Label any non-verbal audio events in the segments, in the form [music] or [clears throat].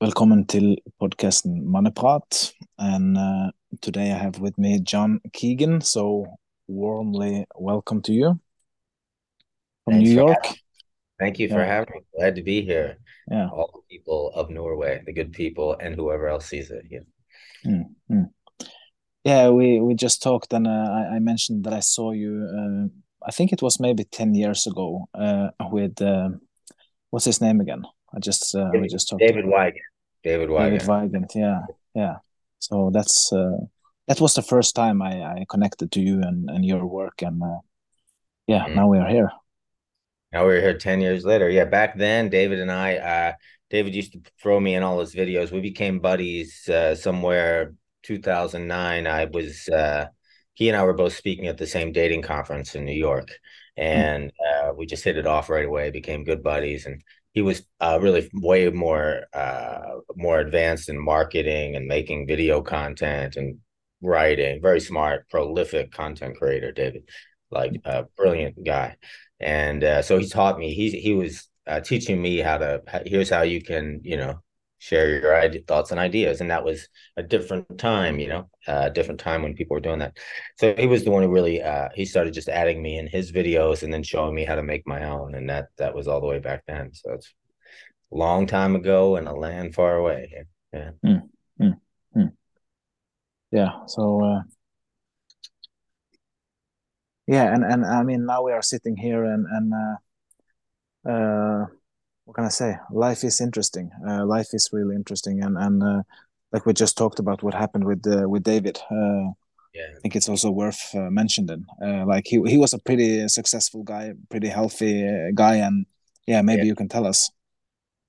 Velkommen til podcasten Manneprat. And uh, today I have with me John Keegan. So warmly welcome to you from Thanks New York. having- Thank you for having me. Glad to be here. Yeah. All the people of Norway, the good people, and whoever else sees it. Yeah. Yeah, we we just talked, and uh, I, I mentioned that I saw you. Uh, I think it was maybe ten years ago. Uh, with uh, what's his name again? I just uh, we just talked. David Wygant. David David Wygant. Wygant. Yeah, yeah. So that's uh, that was the first time I, I connected to you and, and your work, and uh, yeah, Mhm. now we are here. Now we're here 10 years later. Yeah, back then, David and I, uh, David used to throw me in all his videos. We became buddies uh, somewhere 2009. I was, uh, he and I were both speaking at the same dating conference in New York. And uh, we just hit it off right away, became good buddies. And he was uh, really way more, uh, more advanced in marketing and making video content and writing. Very smart, prolific content creator, David. Like a brilliant guy and uh, so he taught me he he was uh, teaching me how to here's how you can you know share your thoughts and ideas and that was a different time you know a different time when people were doing that. So he was the one who really uh, he started just adding me in his videos and then showing me how to make my own and that that was all the way back then. So it's a long time ago in a land far away. Yeah. Yeah. So uh, yeah, and and I mean now we are sitting here and and uh, uh, what can I say? Life is interesting. Uh, life is really interesting, and and uh, like we just talked about what happened with uh, with David. Uh, yeah I think it's also worth uh, mentioning. Uh, like he he was a pretty successful guy, pretty healthy uh, guy, and yeah, maybe Yeah. you can tell us.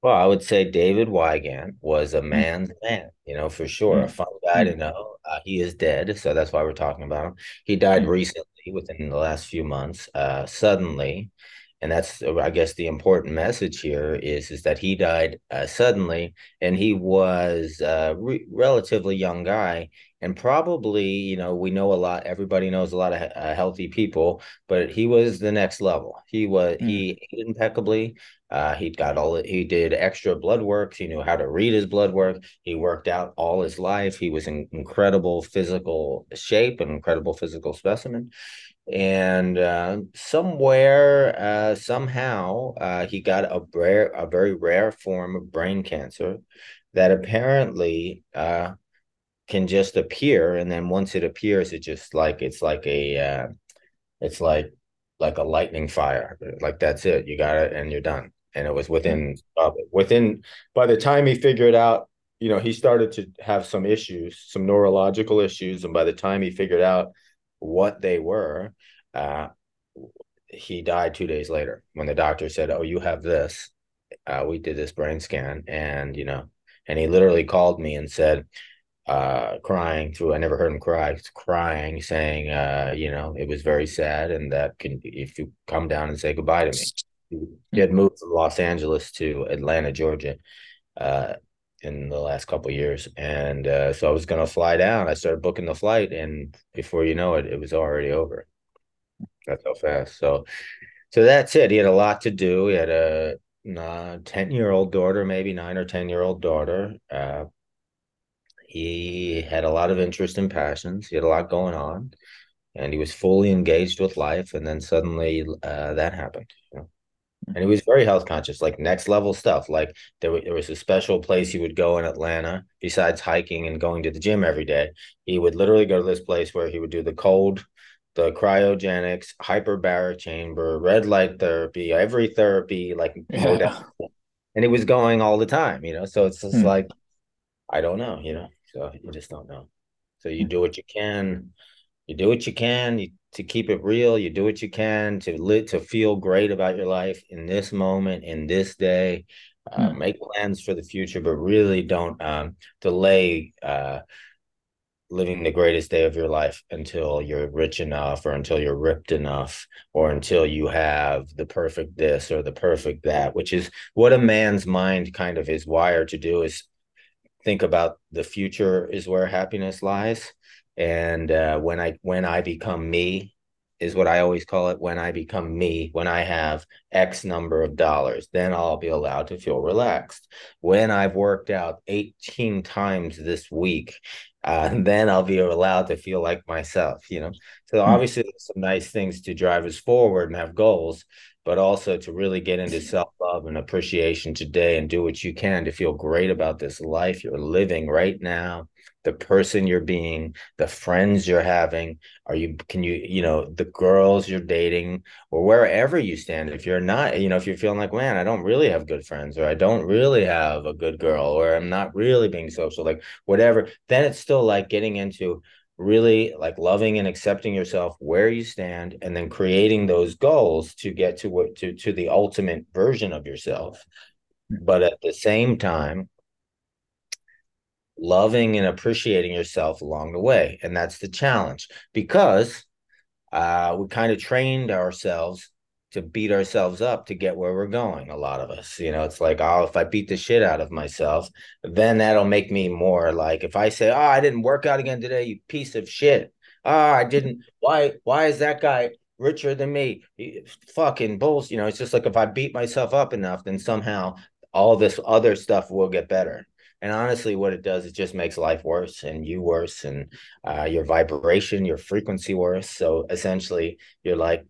Well, I would say David Wygant was a man's man, you know, for sure. A Mm. fun guy to Mm. know. Uh, he is dead, so that's why we're talking about him. He died Mm. recently, within the last few months, uh, suddenly, and that's, uh, I guess, the important message here is is that he died uh, suddenly, and he was a re relatively young guy, and probably, you know, we know a lot. Everybody knows a lot of uh, healthy people, but he was the next level. He was Mm. he ate impeccably. Uh, he got all he did extra blood work. He knew how to read his blood work. He worked out all his life. He was in incredible physical shape, an incredible physical specimen. And uh, somewhere, uh, somehow, uh, he got a rare, a very rare form of brain cancer that apparently uh, can just appear, and then once it appears, it just like it's like a uh, it's like like a lightning fire. Like that's it. You got it, and you're done. And it was within uh, within by the time he figured out, you know, he started to have some issues, some neurological issues, and by the time he figured out what they were, uh, he died two days later. When the doctor said, "Oh, you have this," uh, we did this brain scan, and you know, and he literally called me and said, uh crying through i never heard him cry crying saying uh you know it was very sad and that can if you come down and say goodbye to me he had moved from los angeles to atlanta georgia uh in the last couple years and uh so i was going to fly down i started booking the flight and before you know it it was already over that's how fast so so that's it he had a lot to do he had a 10 year old daughter maybe nine or 10 year old daughter uh he had a lot of interest and passions. He had a lot going on, and he was fully engaged with life. And then suddenly, uh, that happened. You know? And he was very health conscious, like next level stuff. Like there, there was a special place he would go in Atlanta besides hiking and going to the gym every day. He would literally go to this place where he would do the cold, the cryogenics, hyperbaric chamber, red light therapy, every therapy, like [laughs] Yeah. and he was going all the time. You know, so it's just Hmm. like I don't know. You know, so you just don't know. So you do what you can. You do what you can you, to keep it real. You do what you can to live to feel great about your life in this moment, in this day. Uh, Hmm. Make plans for the future, but really don't um, delay uh, living the greatest day of your life until you're rich enough, or until you're ripped enough, or until you have the perfect this or the perfect that. Which is what a man's mind kind of is wired to do. Is think about the future is where happiness lies and uh, when i when i become me is what I always call it when I become me, when I have X number of dollars, then I'll be allowed to feel relaxed. When I've worked out 18 times this week, uh, [laughs] then I'll be allowed to feel like myself, you know. So hmm. obviously, there's some nice things to drive us forward and have goals, but also to really get into self love and appreciation today and do what you can to feel great about this life you're living right now the person you're being the friends you're having are you can you you know the girls you're dating or wherever you stand. If you're not you know if you're feeling like man i don't really have good friends or i don't really have a good girl or i'm not really being social like whatever then it's still like getting into really like loving and accepting yourself where you stand and then creating those goals to get to what to to the ultimate version of yourself. Hmm. But at the same time loving and appreciating yourself along the way. And that's the challenge because uh, we kind of trained ourselves to beat ourselves up to get where we're going. A lot of us, you know, it's like, oh, if I beat the shit out of myself, then that'll make me more like if I say, oh, I didn't work out again today, you piece of shit. Oh, I didn't. Why? Why is that guy richer than me? fucking bulls. You know, it's just like if I beat myself up enough, then somehow all this other stuff will get better. And honestly, what it does, it just makes life worse and you worse and uh, your vibration, your frequency worse. So essentially, you're like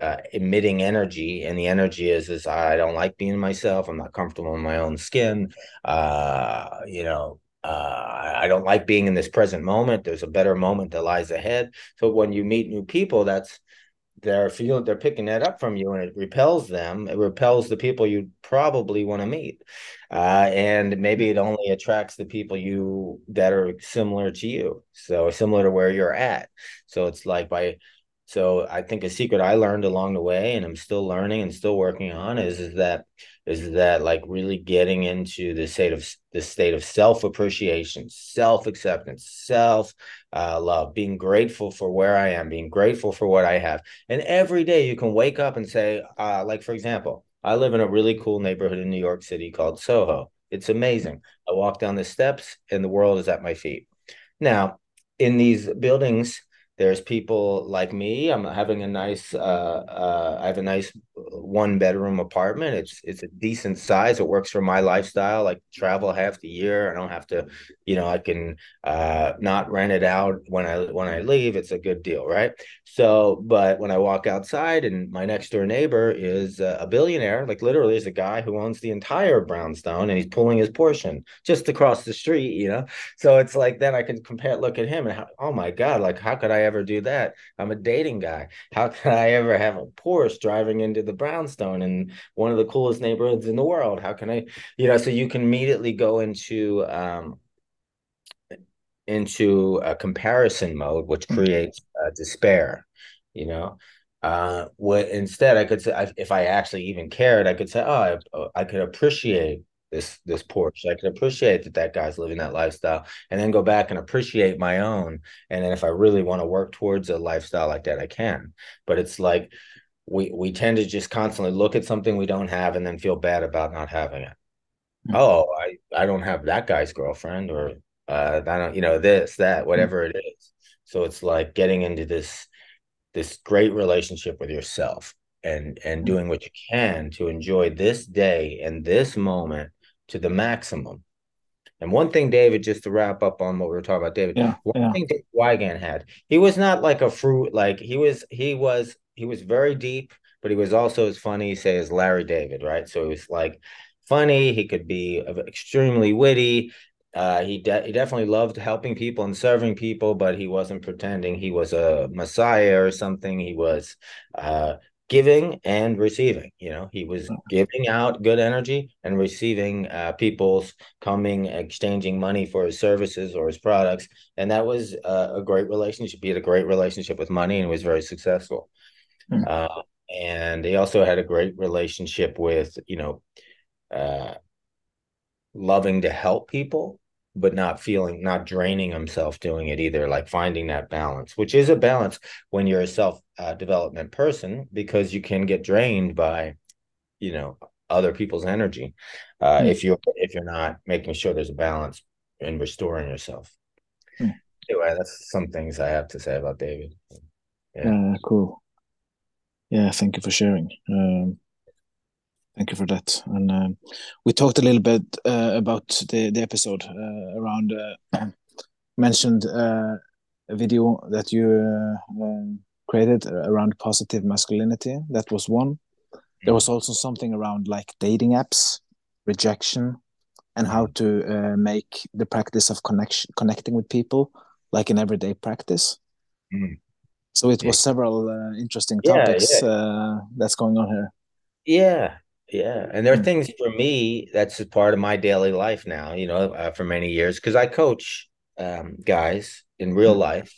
uh, emitting energy, and the energy is is I don't like being myself. I'm not comfortable in my own skin. Uh, you know, uh, I don't like being in this present moment. There's a better moment that lies ahead. So when you meet new people, that's they're feeling they're picking that up from you and it repels them. It repels the people you probably want to meet. Uh, and maybe it only attracts the people you that are similar to you so similar to where you're at. So it's like by so i think a secret i learned along the way and i'm still learning and still working on is, is that is that like really getting into the state of the state of self appreciation, self acceptance, self uh, love, being grateful for where I am, being grateful for what I have, and every day you can wake up and say, uh, like for example, I live in a really cool neighborhood in New York City called Soho. It's amazing. I walk down the steps and the world is at my feet. Now, in these buildings, there's people like me i'm having a nice uh, uh, i have a nice one bedroom apartment. It's it's a decent size. It works for my lifestyle. I travel half the year. I don't have to you know i can uh, not rent it out when i when i leave. It's a good deal right so but when i walk outside and my next door neighbor is a billionaire like literally is a guy who owns the entire brownstone and he's pulling his Porsche just across the street you know so it's like then i can compare look at him and how, oh my god like how could i ever do that? I'm a dating guy. How can I ever have a Porsche driving into the brownstone in one of the coolest neighborhoods in the world? How can I, you know, so you can immediately go into um, into a comparison mode, which hmm. creates uh, despair. You know, uh, what instead I could say, if I actually even cared, I could say, oh, I, I could appreciate this this Porsche. I can appreciate that that guy's living that lifestyle, and then go back and appreciate my own. And then if I really want to work towards a lifestyle like that, I can. But it's like we we tend to just constantly look at something we don't have and then feel bad about not having it. Mm-hmm. Oh, I I don't have that guy's girlfriend, or uh, I don't, you know, this that hmm. whatever mm-hmm. it is. So it's like getting into this this great relationship with yourself and and hmm. doing what you can to enjoy this day and this moment to the maximum. And one thing, David, just to wrap up on what we were talking about, David, yeah, one yeah. thing David Wygant had, he was not like a fruit, like he was, he was, he was very deep, but he was also as funny, say, as Larry David, right? So he was like funny. He could be extremely witty. Uh, he de- he definitely loved helping people and serving people, but he wasn't pretending. He was a messiah or something. He was uh, giving and receiving you know? He was giving out good energy and receiving uh, people's coming exchanging money for his services or his products. And that was uh, a great relationship. He had a great relationship with money and was very successful. Mm-hmm. uh, and he also had a great relationship with you know uh, loving to help people but not feeling not draining himself doing it either like finding that balance which is a balance when you're a self uh, development person because you can get drained by you know other people's energy uh, mm. if you're if you're not making sure there's a balance in restoring yourself mm. anyway that's some things i have to say about david yeah uh, cool Yeah, thank you for sharing. Um, thank you for that. And um, we talked a little bit uh, about the the episode uh, around uh, [clears throat] mentioned uh, a video that you uh, um, created around positive masculinity. That was one. There was also something around like dating apps, rejection, and how to uh, make the practice of connection connecting with people like an everyday practice. Mm. So it was several uh, interesting Yeah, topics yeah. uh, that's going on here. Yeah, yeah. And there are Mm. things for me that's a part of my daily life now, you know, uh, for many years, because I coach um, guys in real Mm. life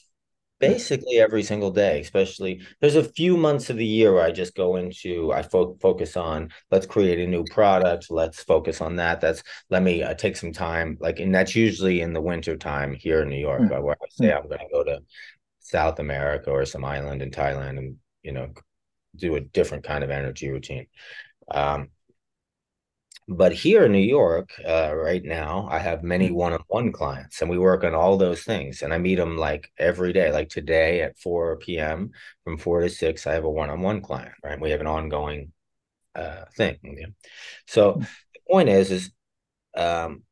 Mm. basically every single day, especially there's a few months of the year where I just go into, I fo focus on, let's create a new product, let's focus on that. That's, let me uh, take some time, like, and that's usually in the winter time here in New York, Mm. uh, where I say. I'm going to go to South America or some island in Thailand and, you know, do a different kind of energy routine. Um, but here in New York, uh, right now, I have many Mm. one-on-one clients, and we work on all those things. And I meet them like every day. Like today at 4 p.m. from 4 to 6, I have a one-on-one client, right? We have an ongoing uh, thing. Yeah. So Mm. the point is, is um,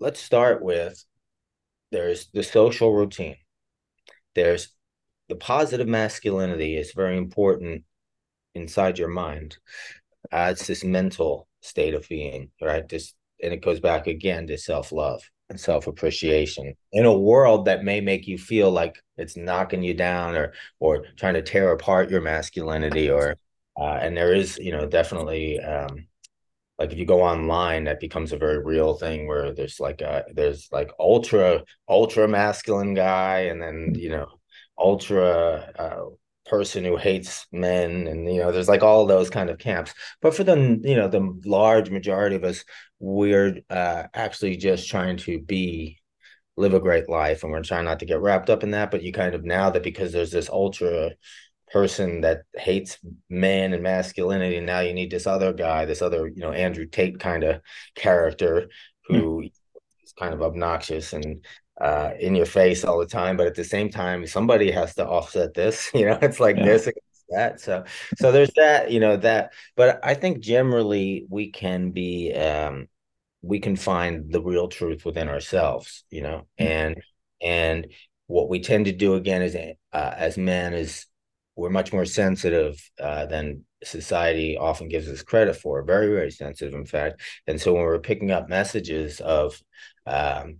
let's start with there's the social routine. There's the positive masculinity is very important inside your mind. Uh, it's this mental state of being, right? This, and it goes back again to self-love and self-appreciation in a world that may make you feel like it's knocking you down or or trying to tear apart your masculinity or uh, and there is, you know, definitely um, like if you go online, that becomes a very real thing where there's like a there's like ultra ultra masculine guy, and then you know ultra uh, person who hates men, and you know there's like all those kind of camps. But for the you know the large majority of us, we're uh, actually just trying to be live a great life, and we're trying not to get wrapped up in that. But you kind of now that because there's this ultra person that hates men and masculinity and now you need this other guy this other you know andrew tate kind of character Mm. who is kind of obnoxious and uh in your face all the time but at the same time somebody has to offset this [laughs] you know it's like Yeah. this against that so so there's that you know that but i think generally we can be um we can find the real truth within ourselves you know Mm. and and what we tend to do again is uh, as men is we're much more sensitive uh, than society often gives us credit for. Very, very sensitive, in fact. And so when we're picking up messages of, um,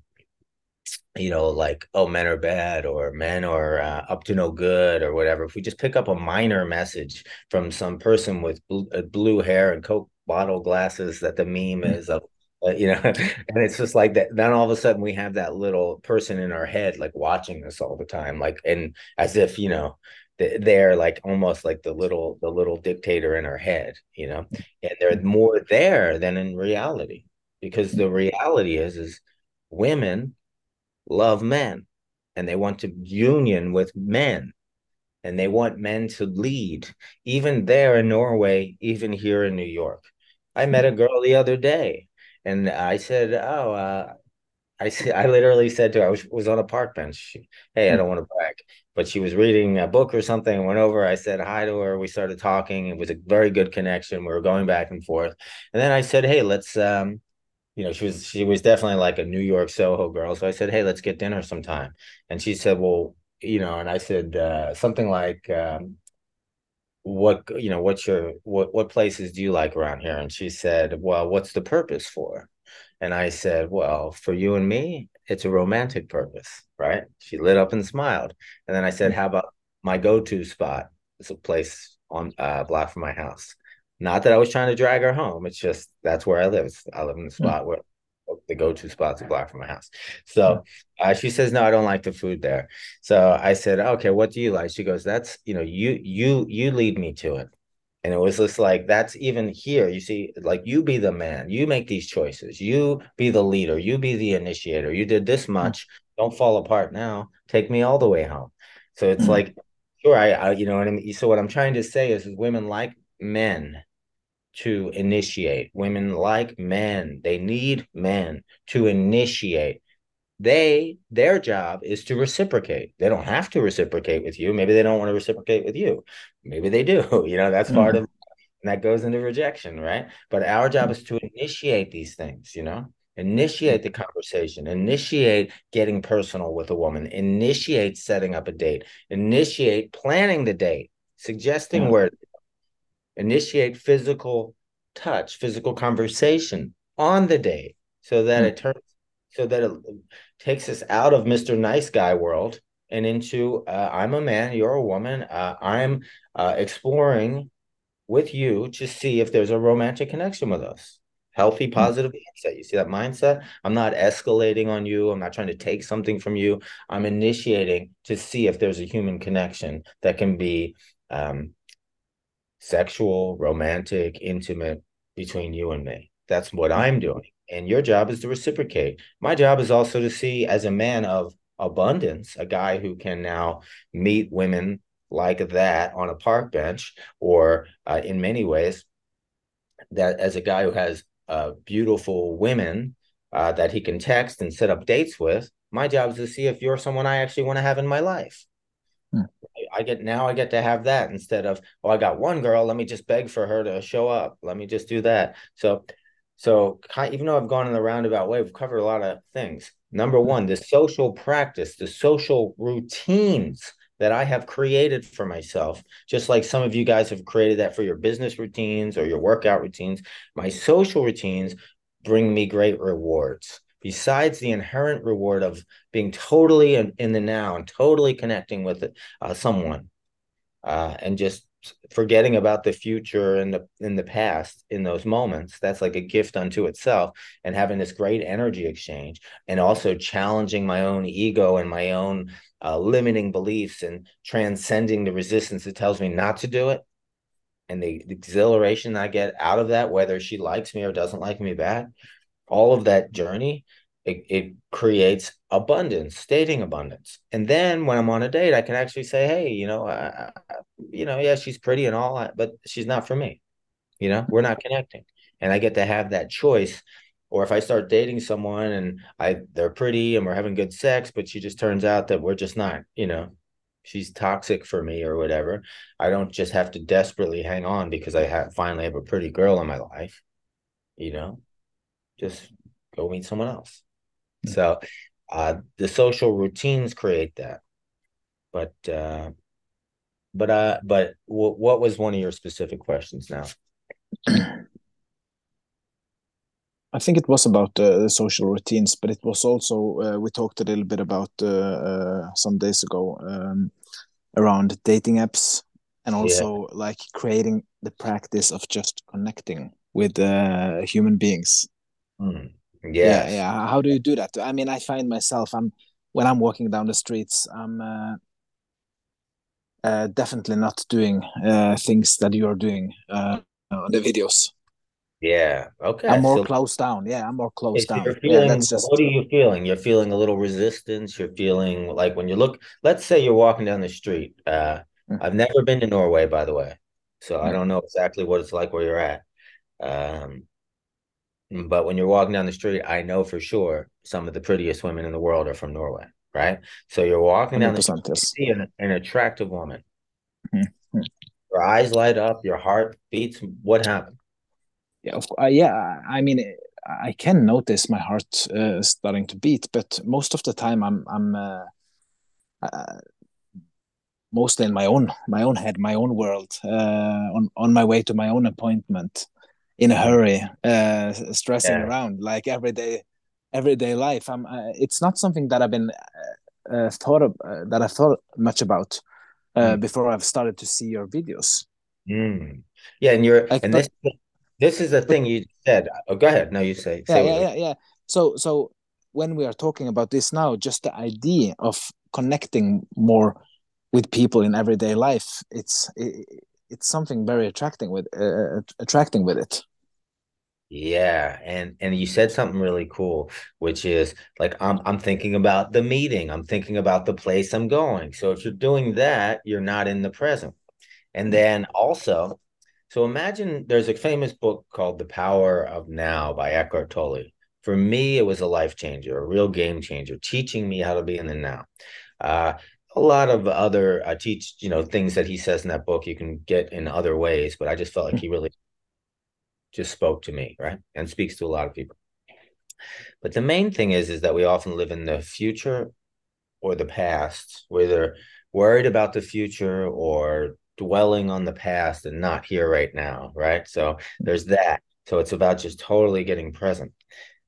you know, like, oh, men are bad or men are uh, up to no good or whatever, if we just pick up a minor message from some person with blue, uh, blue hair and Coke bottle glasses that the meme Mm. is of, uh, you know, [laughs] and it's just like that. Then all of a sudden we have that little person in our head, like watching us all the time, like, and as if, you know, they're like almost like the little the little dictator in our head you know and they're more there than in reality because the reality is is women love men and they want to union with men and they want men to lead even there in norway even here in new york i met a girl the other day and i said oh uh, I I literally said to her, I was, was on a park bench. She, hey, I Mm. don't want to brag, but she was reading a book or something. I went over, I said hi to her. We started talking. It was a very good connection. We were going back and forth. And then I said, hey, let's um, you know, she was she was definitely like a New York Soho girl. So I said, hey, let's get dinner sometime. And she said, well, you know, and I said uh, something like, um, what you know, what's your what what places do you like around here? And she said, well, what's the purpose for? And I said, Well, for you and me, it's a romantic purpose, right? She lit up and smiled. And then I said, Mm. How about my go to spot? It's a place on uh, block from my house. Not that I was trying to drag her home. It's just that's where I live. I live in the Mm. spot where the go to spot's a block from my house. So uh, she says, No, I don't like the food there. So I said, Okay, what do you like? She goes, That's, you know, you, you, you lead me to it. And it was just like, that's even here. You see, like, you be the man, you make these choices, you be the leader, you be the initiator. You did this Mm. much. Don't fall apart now. Take me all the way home. So it's Mm. like, sure, I, I you know what I mean? So what I'm trying to say is, is women like men to initiate. Women like men. They need men to initiate. they their job is to reciprocate they don't have to reciprocate with you maybe they don't want to reciprocate with you maybe they do [laughs] you know that's mm-hmm. part of and that goes into rejection right but our job is to initiate these things you know initiate the conversation initiate getting personal with a woman initiate setting up a date initiate planning the date suggesting yeah. where initiate physical touch physical conversation on the date so that mm-hmm. it turns so that it takes us out of Mr. Nice Guy world and into uh, I'm a man, you're a woman. Uh, I'm uh, exploring with you to see if there's a romantic connection with us. Healthy, hmm. positive mindset. You see that mindset? I'm not escalating on you. I'm not trying to take something from you. I'm initiating to see if there's a human connection that can be um, sexual, romantic, intimate between you and me. That's what I'm doing and your job is to reciprocate. My job is also to see as a man of abundance, a guy who can now meet women like that on a park bench, or uh, in many ways, that as a guy who has uh, beautiful women uh, that he can text and set up dates with, my job is to see if you're someone I actually want to have in my life. I get now I get to have that instead of oh I got one girl let me just beg for her to show up let me just do that so so even though I've gone in the roundabout way, we've covered a lot of things. Number mm-hmm. one, the social practice, the social routines that I have created for myself, just like some of you guys have created that for your business routines or your workout routines. My social routines bring me great rewards. Besides the inherent reward of being totally in, in the now and totally connecting with uh, someone uh, and just forgetting about the future and the in the past in those moments that's like a gift unto itself. And having this great energy exchange and also challenging my own ego and my own uh, limiting beliefs and transcending the resistance that tells me not to do it. And the, the exhilaration i get out of that whether she likes me or doesn't like me back all of that journey it, it creates abundance, dating abundance. And then when I'm on a date, I can actually say, hey, you know, I, I, you know, yeah, she's pretty and all, but she's not for me. You know, we're not connecting. And I get to have that choice. Or if I start dating someone and I they're pretty and we're having good sex, but she just turns out that we're just not, you know, she's toxic for me or whatever. I don't just have to desperately hang on because I have finally have a pretty girl in my life. You know, just go meet someone else. So uh, the social routines create that. But uh, but uh, but w- what was one of your specific questions now? I think it was about uh, the social routines, but it was also uh, we talked a little bit about uh, uh some days ago um, around dating apps and also yeah. like creating the practice of just connecting with uh, human beings. Mm. Yeah, yeah. How do you do that? I mean, I find myself, I'm when I'm walking down the streets, I'm uh, uh, definitely not doing uh, things that you're doing uh, on the videos. Yeah. Okay. I'm more so, closed down. Yeah, I'm more closed down. You're feeling, yeah, just... What are you feeling? You're feeling a little resistance. You're feeling like when you look. Let's say you're walking down the street. Uh, mm. I've never been to Norway, by the way, so mm. I don't know exactly what it's like where you're at. Um, but when you're walking down the street, I know for sure some of the prettiest women in the world are from Norway, right? So you're walking down the street, you see an, an attractive woman. Mm-hmm. Your eyes light up, your heart beats. What happened? Yeah, uh, yeah. I mean, I can notice my heart uh, starting to beat, but most of the time, I'm I'm uh, uh, mostly in my own my own head, my own world, uh, on on my way to my own appointment in a hurry, uh, stressing yeah. around like everyday everyday life. I'm. Uh, it's not something that I've been uh, uh thought of uh, that I thought much about uh, mm. before I've started to see your videos. Mm. Yeah, and you're like, and but, this this is the thing you said. Oh, go ahead. No, you say. Yeah, yeah, yeah, yeah. So so when we are talking about this now, just the idea of connecting more with people in everyday life, it's it, it's something very attracting with uh, attracting with it. Yeah, and and you said something really cool, which is like I'm I'm thinking about the meeting, I'm thinking about the place I'm going. So if you're doing that, you're not in the present. And mm. then also, so imagine there's a famous book called The Power of Now by Eckhart Tolle. for me, it was a life changer, a real game changer, teaching me how to be in the now. Uh, a lot of other I teach, you know, things that he says in that book you can get in other ways, but I just felt like he really just spoke to me, right? And speaks to a lot of people. But the main thing is, is that we often live in the future or the past, whether worried about the future or dwelling on the past and not here right now, right? So there's that. So it's about just totally getting present.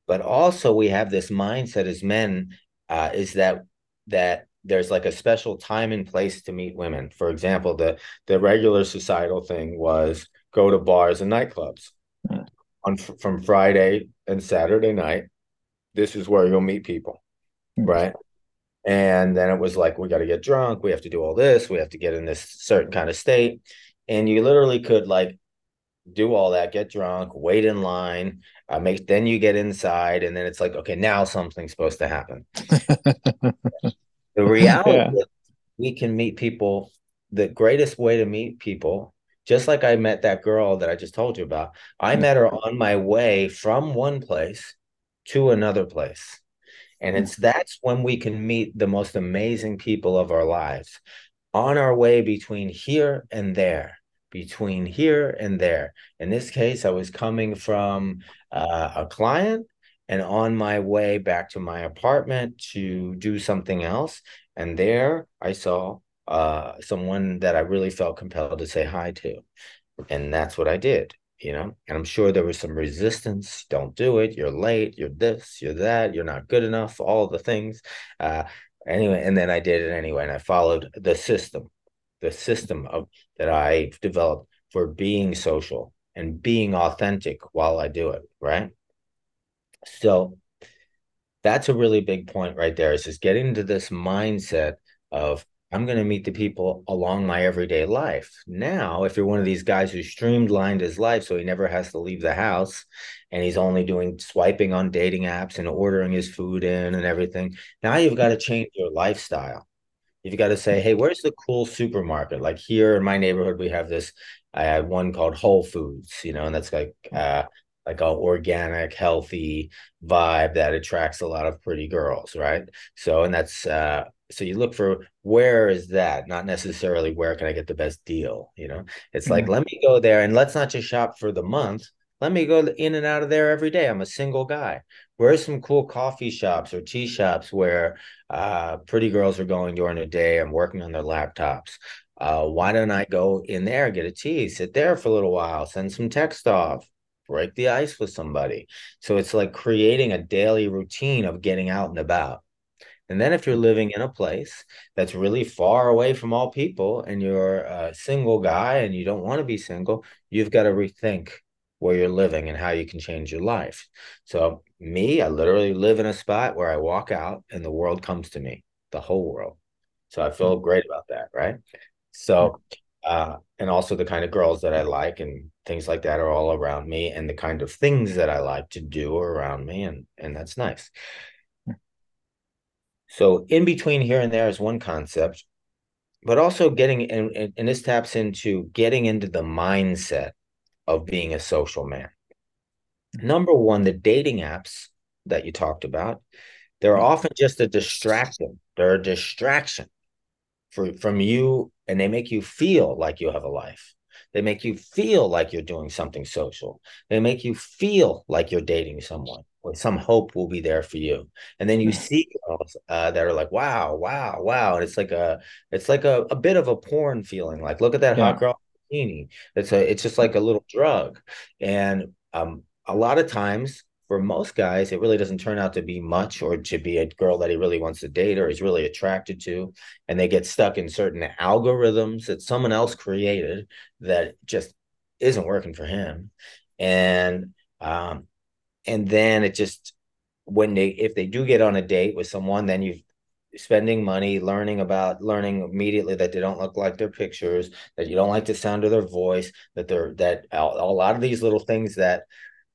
But also we have this mindset as men uh, is that that there's like a special time and place to meet women. For example, the the regular societal thing was go to bars and nightclubs on from Friday and Saturday night. This is where you'll meet people, mm-hmm. right? And then it was like, we got to get drunk. We have to do all this. We have to get in this certain kind of state. And you literally could like do all that, get drunk, wait in line, uh, make then you get inside, and then it's like, okay, now something's supposed to happen. [laughs] the [laughs] reality yeah. is we can meet people. The greatest way to meet people, just like I met that girl that I just told you about, I met her on my way from one place to another place. And it's that's when we can meet the most amazing people of our lives on our way between here and there, between here and there. In this case, I was coming from uh, a client and on my way back to my apartment to do something else. And there I saw uh, someone that I really felt compelled to say hi to. And that's what I did you know and i'm sure there was some resistance don't do it you're late you're this you're that you're not good enough all the things uh anyway and then i did it anyway and i followed the system the system of that i've developed for being social and being authentic while i do it right so that's a really big point right there is just getting into this mindset of I'm going to meet the people along my everyday life. Now, if you're one of these guys who streamlined his life so he never has to leave the house and he's only doing swiping on dating apps and ordering his food in and everything, now you've got to change your lifestyle. You've got to say, hey, where's the cool supermarket? Like here in my neighborhood, we have this. I have one called Whole Foods, you know, and that's like uh, like a organic, healthy vibe that attracts a lot of pretty girls, right? So, and that's uh, so you look for where is that? Not necessarily where can i get the best deal you know? It's mm-hmm. like let me go there and let's not just shop for the month. Let me go in and out of there every day. I'm a single guy. Where's some cool coffee shops or tea shops where uh, pretty girls are going during the day and working on their laptops? Uh, why don't i go in there get a tea sit there for a little while send some text off break the ice with somebody so it's like creating a daily routine of getting out and about and then if you're mm-hmm. living in a place that's really far away from all people and you're a single guy and you don't want to be single, you've got to rethink where you're living and how you can change your life. So me, I literally live in a spot where I walk out and the world comes to me, the whole world. So I feel mm-hmm. great about that, right? So uh, and also the kind of girls that I like and things like that are all around me and the kind of things that I like to do around me and and that's nice. So in between here and there is one concept, but also getting and, and this taps into getting into the mindset of being a social man. Number one, the dating apps that you talked about, they're mm-hmm. often just a distraction. They're a distraction for, from you, and they make you feel like you have a life. They make you feel like you're doing something social. They make you feel like you're dating someone or some hope will be there for you. And then you see girls uh, that are like, wow, wow, wow. And it's like a, it's like a, a bit of a porn feeling. Like, look at that yeah. hot girl bikini. It's a, it's just like a little drug. And um, a lot of times for most guys, it really doesn't turn out to be much or to be a girl that he really wants to date or he's really attracted to. And they get stuck in certain algorithms that someone else created that just isn't working for him. And, um, and then it just, when they, if they do get on a date with someone, then you've, spending money learning about learning immediately that they don't look like their pictures that you don't like the sound of their voice that they're that a, a lot of these little things that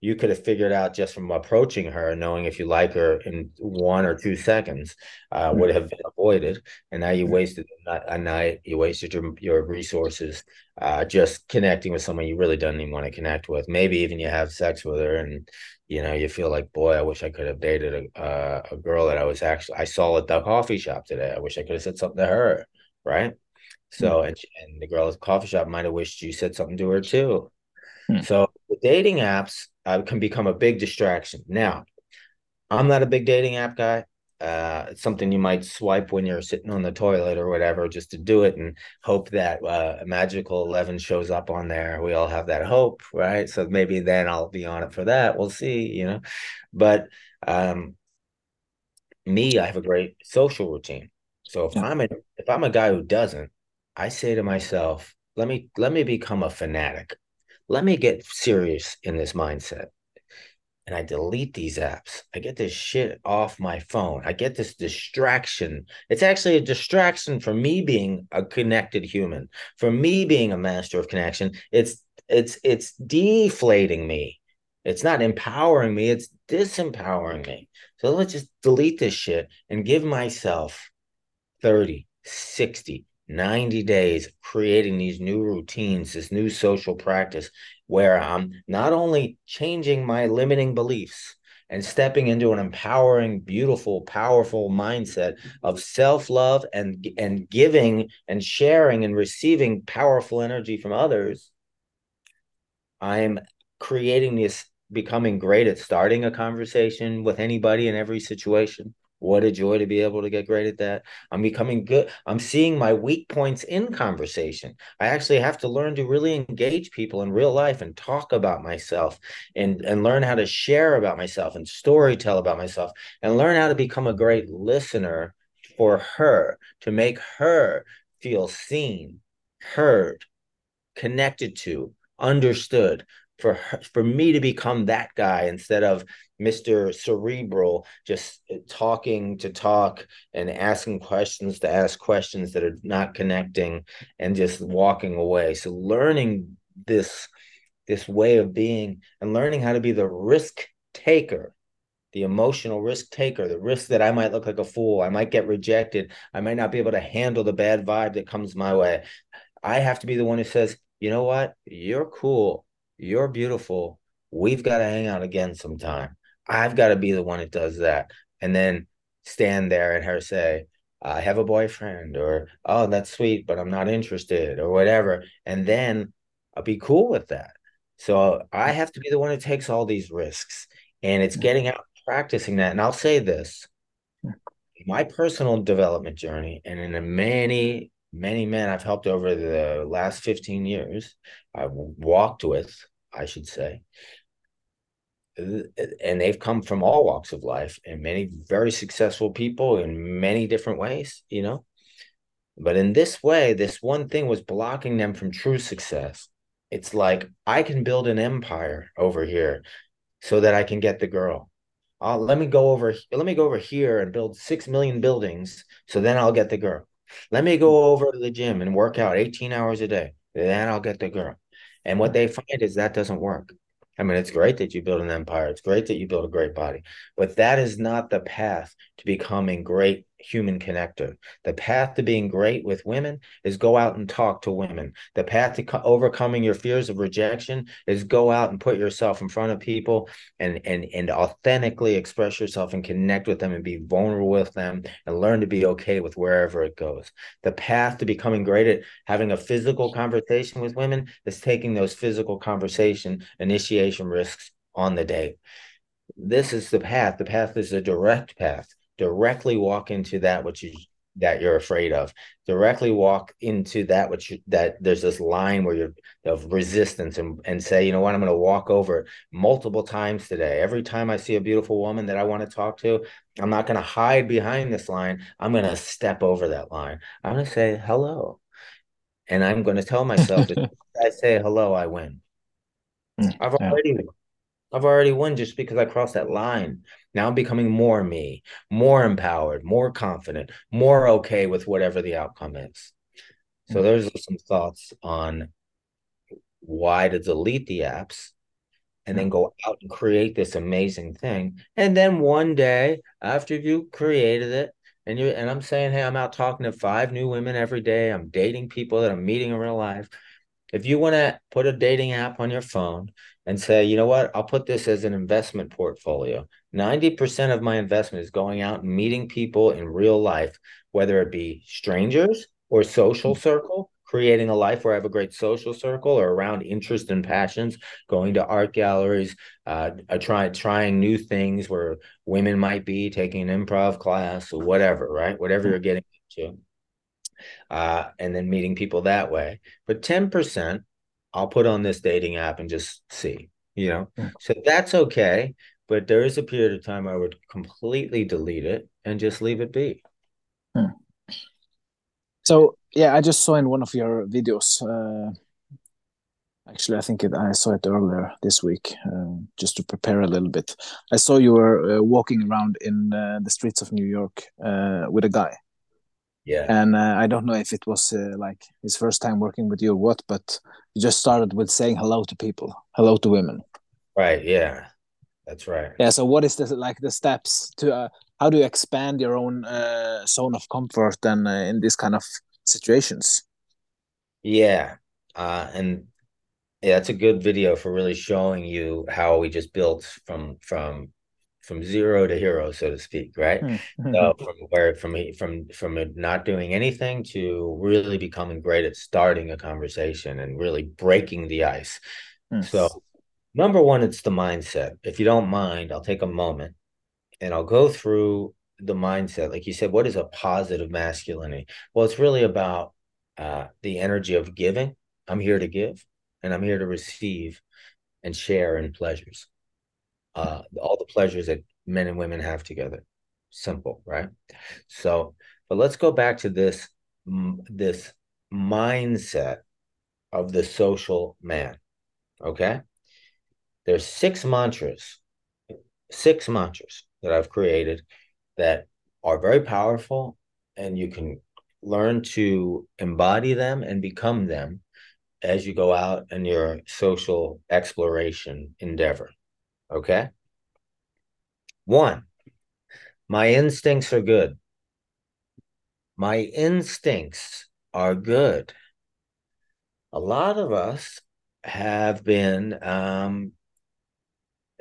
you could have figured out just from approaching her, knowing if you like her in one or two seconds, uh, would have been avoided. And now you wasted a night, you wasted your your resources uh, just connecting with someone you really don't even want to connect with. Maybe even you have sex with her, and you know you feel like, boy, I wish I could have dated a uh, a girl that I was actually I saw at the coffee shop today. I wish I could have said something to her, right? So and and the girl at the coffee shop might have wished you said something to her too. Hmm. So the dating apps uh, can become a big distraction. Now, I'm not a big dating app guy. Uh, it's something you might swipe when you're sitting on the toilet or whatever, just to do it and hope that uh, a magical 11 shows up on there. We all have that hope, right? So maybe then I'll be on it for that. We'll see, you know. But um, me, I have a great social routine. So if yeah. I'm a if I'm a guy who doesn't, I say to myself, let me let me become a fanatic let me get serious in this mindset. And I delete these apps. I get this shit off my phone. I get this distraction. It's actually a distraction for me being a connected human, for me being a master of connection. It's it's it's deflating me. It's not empowering me, it's disempowering me. So let's just delete this shit and give myself 30, 60, 90 days creating these new routines, this new social practice where I'm not only changing my limiting beliefs and stepping into an empowering, beautiful, powerful mindset of self-love and and giving and sharing and receiving powerful energy from others. I'm creating this becoming great at starting a conversation with anybody in every situation what a joy to be able to get great at that. I'm becoming good. I'm seeing my weak points in conversation. I actually have to learn to really engage people in real life and talk about myself and, and learn how to share about myself and story tell about myself and learn how to become a great listener for her to make her feel seen, heard, connected to, understood, for for me to become that guy instead of Mr. Cerebral, just uh, talking to talk and asking questions to ask questions that are not connecting and just walking away. So learning this this way of being and learning how to be the risk taker the emotional risk taker, the risk that I might look like a fool, I might get rejected, I might not be able to handle the bad vibe that comes my way. I have to be the one who says, you know what? You're cool. You're beautiful. We've got to hang out again sometime. I've got to be the one that does that. And then stand there and her say, I have a boyfriend, or oh, that's sweet, but I'm not interested, or whatever. And then I'll be cool with that. So I have to be the one that takes all these risks. And it's getting out practicing that. And I'll say this my personal development journey, and in the many, many men I've helped over the last 15 years, I've walked with, I should say, and they've come from all walks of life and many very successful people in many different ways, you know. But in this way, this one thing was blocking them from true success. It's like I can build an empire over here so that I can get the girl. I'll, let me go over let me go over here and build 6 million buildings so then I'll get the girl. Let me go over to the gym and work out 18 hours a day. Then I'll get the girl. And what they mm-hmm. find is that doesn't work. I mean, it's great that you build an empire. It's great that you build a great body, but that is not the path to becoming great human connector. The path to being great with women is go out and talk to women. The path to co- overcoming your fears of rejection is go out and put yourself in front of people and and and authentically express yourself and connect with them and be vulnerable with them and learn to be okay with wherever it goes. The path to becoming great at having a physical conversation with women is taking those physical conversation initiation risks on the date. This is the path. The path is a direct path directly walk into that which you that you're afraid of. Directly walk into that which you, that there's this line where you're of resistance and, and say you know what? I'm going to walk over multiple times today. Every time i see a beautiful woman that i want to talk to i'm not going to hide behind this line. I'm going to step over that line. I'm going to say hello. And i'm going to tell myself that [laughs] i say hello i win. Mm, i've already yeah. I've already won just because I crossed that line. Now I'm becoming more me, more empowered, more confident, more okay with whatever the outcome is. So mm-hmm. those are some thoughts on why to delete the apps and then mm-hmm. go out and create this amazing thing. And then one day, after you created it, and you and I'm saying, hey, I'm out talking to five new women every day. I'm dating people that I'm meeting in real life. If you want to put a dating app on your phone and say, you know what, I'll put this as an investment portfolio. 90% of my investment is going out and meeting people in real life, whether it be strangers or social circle creating a life where I have a great social circle or around interest and passions, going to art galleries, uh, try, trying new things where women might be taking an improv class or whatever, right? Whatever mm-hmm. you're getting into. Uh, and then meeting people that way. But 10%, I'll put on this dating app and just see, you know? Mm-hmm. So that's okay. But there is a period of time I would completely delete it and just leave it be. Hmm. So yeah, I just saw in one of your videos. Uh, actually, I think it, I saw it earlier this week, uh, just to prepare a little bit. I saw you were uh, walking around in uh, the streets of New York uh, with a guy. Yeah. And uh, I don't know if it was like his first time working with you or what, but you just started with saying hello to people, hello to women. Right. Yeah. That's right. Yeah. So, what is the like the steps to how do you expand your own zone of comfort and in these kind of situations. Yeah. Uh, and yeah, it's a good video for really showing you how we just built from from from zero to hero, so to speak, right? Mm-hmm. So [laughs] from where from from from not doing anything to really becoming great at starting a conversation and really breaking the ice. Mm. So number one, it's the mindset. If you don't mind, I'll take a moment and I'll go through the mindset like you said what is a positive masculinity well it's really about uh, the energy of giving i'm here to give and i'm here to receive and share in pleasures uh, all the pleasures that men and women have together. Simple right? So but let's go back to this this mindset of the social man okay? There's six mantras six mantras that i've created that are very powerful and you can learn to embody them and become them as you go out in your social exploration endeavor. Okay? One, my instincts are good. My instincts are good. A lot of us have been um,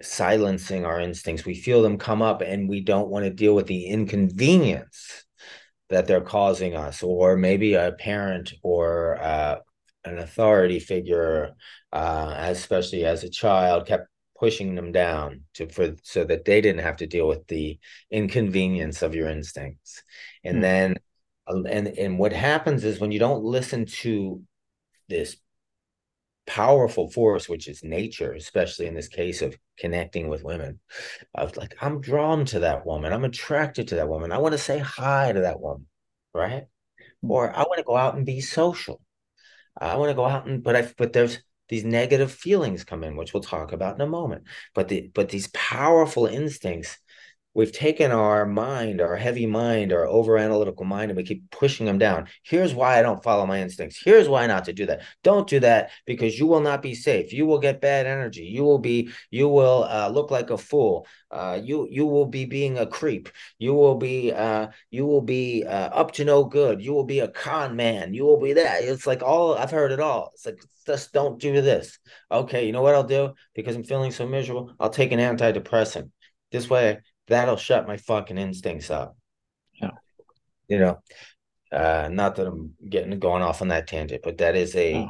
silencing our instincts. We feel them come up and we don't want to deal with the inconvenience that they're causing us, or maybe a parent or uh, an authority figure, uh, especially as a child, kept pushing them down to for so that they didn't have to deal with the inconvenience of your instincts. And mm. then and and what happens is when you don't listen to this powerful force, which is nature, especially in this case of connecting with women. Was like, I'm drawn to that woman. I'm attracted to that woman. I want to say hi to that woman, right? Mm-hmm. Or I want to go out and be social. I want to go out and, but I, but there's these negative feelings come in, which we'll talk about in a moment. But the, but these powerful instincts we've taken our mind, our heavy mind, our over analytical mind, and we keep pushing them down. Here's why I don't follow my instincts. Here's why not to do that. Don't do that because you will not be safe. You will get bad energy. You will be, you will uh, look like a fool. Uh, you you will be being a creep. You will be uh, you will be uh, up to no good. You will be a con man. You will be that. It's like all I've heard it all. It's like just don't do this. Okay, you know what I'll do because I'm feeling so miserable. I'll take an antidepressant. This way that'll shut my fucking instincts up. Yeah. You know, uh, not that I'm getting going off on that tangent, but that is a, yeah.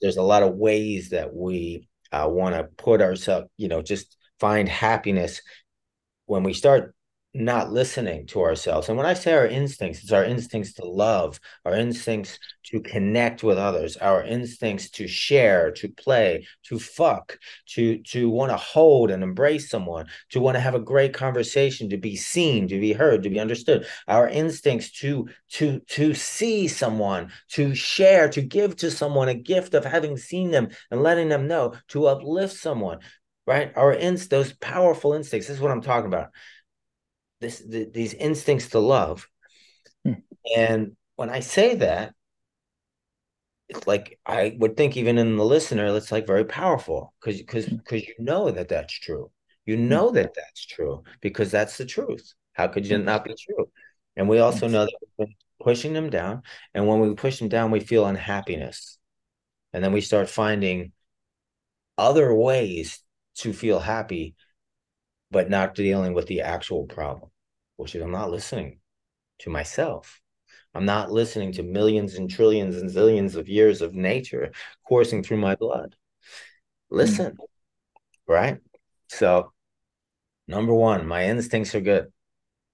there's a lot of ways that we uh, want to put ourselves, you know, just find happiness when we start not listening to ourselves. And when I say our instincts, it's our instincts to love, our instincts to connect with others, our instincts to share, to play, to fuck, to to want to hold and embrace someone, to want to have a great conversation, to be seen, to be heard, to be understood. Our instincts to to to see someone, to share, to give to someone a gift of having seen them and letting them know, to uplift someone, right? Our inst those powerful instincts. This is what I'm talking about this the, these instincts to love. Hmm. And when I say that, it's like I would think even in the listener, it's like very powerful because because because hmm. you know that that's true. You hmm. know that that's true because that's the truth. How could you hmm. not be true? And we also know that we've been pushing them down, and when we push them down, we feel unhappiness, and then we start finding other ways to feel happy, but not dealing with the actual problem, which is I'm not listening to myself. I'm not listening to millions and trillions and zillions of years of nature coursing through my blood. Listen, mm. right? So, number one, my instincts are good.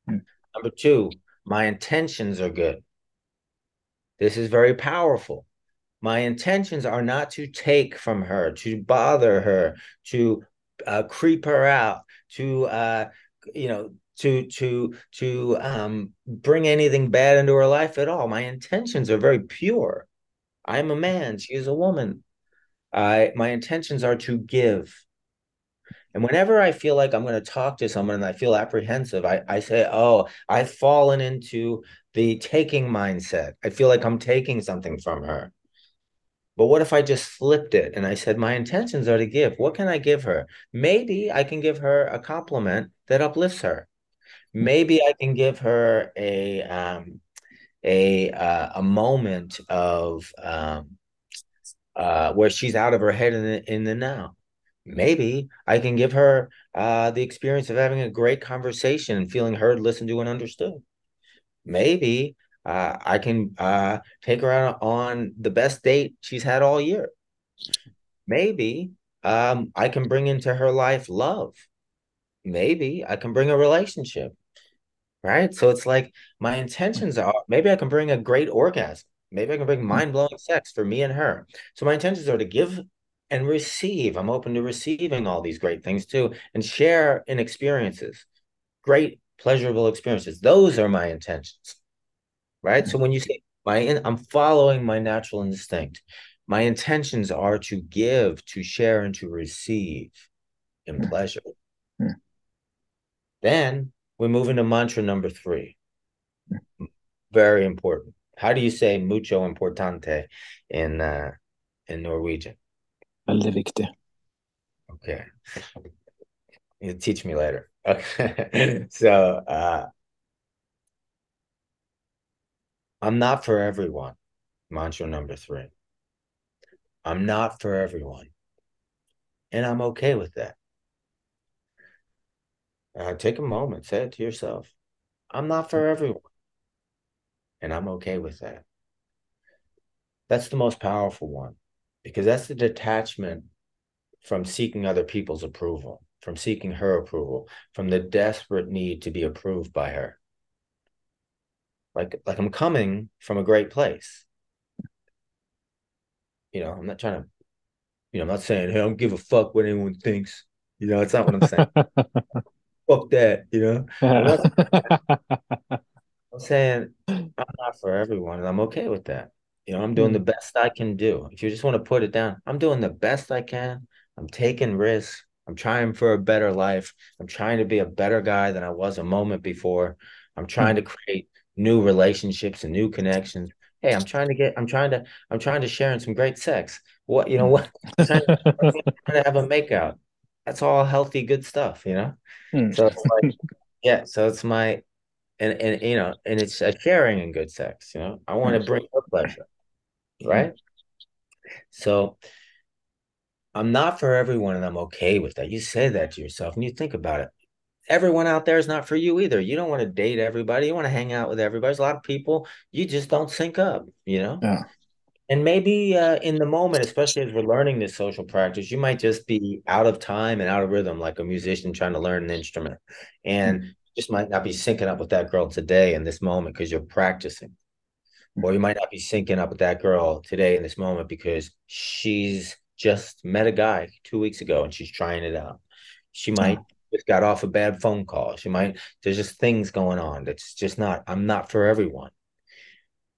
Mm. Number two, my intentions are good. This is very powerful. My intentions are not to take from her, to bother her, to uh, creep her out, to uh, you know, to to to um, bring anything bad into her life at all. My intentions are very pure. I'm a man; she is a woman. I my intentions are to give. And whenever I feel like I'm going to talk to someone and I feel apprehensive, I, I say, Oh, I've fallen into the taking mindset. I feel like I'm taking something from her. But what if I just flipped it and I said, My intentions are to give? What can I give her? Maybe I can give her a compliment that uplifts her. Maybe I can give her a um, a uh, a moment of um, uh, where she's out of her head in the, in the now. Maybe I can give her uh, the experience of having a great conversation and feeling heard, listened to, and understood. Maybe uh, I can uh, take her out on the best date she's had all year. Maybe um, I can bring into her life love. Maybe I can bring a relationship. Right. So it's like my mm-hmm. intentions are maybe I can bring a great orgasm. Maybe I can bring mm-hmm. mind blowing sex for me and her. So my intentions are to give and receive. I'm open to receiving all these great things too and share in experiences, great, pleasurable experiences. Those are my intentions right? So mm-hmm. when you say my, I'm following my natural instinct. My intentions are to give, to share, and to receive in pleasure. Then we move into mantra number three. Very important. How do you say mucho importante in uh, in Norwegian? Veldig viktig. Okay. You teach me later. Okay. [laughs] so uh, I'm not for everyone. Mantra number three. I'm not for everyone. And I'm okay with that. Uh, take a moment, say it to yourself. I'm not for everyone. And I'm okay with that. That's the most powerful one because that's the detachment from seeking other people's approval, from seeking her approval, from the desperate need to be approved by her like like I'm coming from a great place. You know, I'm not trying to, you know, I'm not saying, hey, I don't give a fuck what anyone thinks. You know, it's not what I'm saying. [laughs] fuck that, you know. [laughs] I'm, saying I'm not for everyone, and I'm okay with that. You know, I'm doing the hmm. best I can do. If you just want to put it down, I'm doing the best I can. I'm taking risks. I'm trying for a better life. I'm trying to be a better guy than I was a moment before. I'm trying to create new relationships and new connections. Hey, I'm trying to get, I'm trying to, I'm trying to share in some great sex. What, you know, what, I'm trying, to, trying to have a [laughs] makeout. That's all healthy, good stuff, you know? Hmm. So it's like, [laughs] yeah, so it's my, and, and, you know, and it's a sharing in good sex, you know? I want to bring her pleasure, right? So I'm not for everyone and I'm okay with that. You say that to yourself and you think about it everyone out there is not for you either. You don't want to date everybody. You want to hang out with everybody. There's a lot of people you just don't sync up, you know? Yeah. And maybe uh, in the moment, especially as we're learning this social practice, you might just be out of time and out of rhythm, like a musician trying to learn an instrument. And mm-hmm. just might not be syncing up with that girl today in this moment because you're practicing. Mm-hmm. Or you might not be syncing up with that girl today in this moment because she's just met a guy two weeks ago and she's trying it out. She might just got off a bad phone call. She might there's just things going on that's just not I'm not for everyone.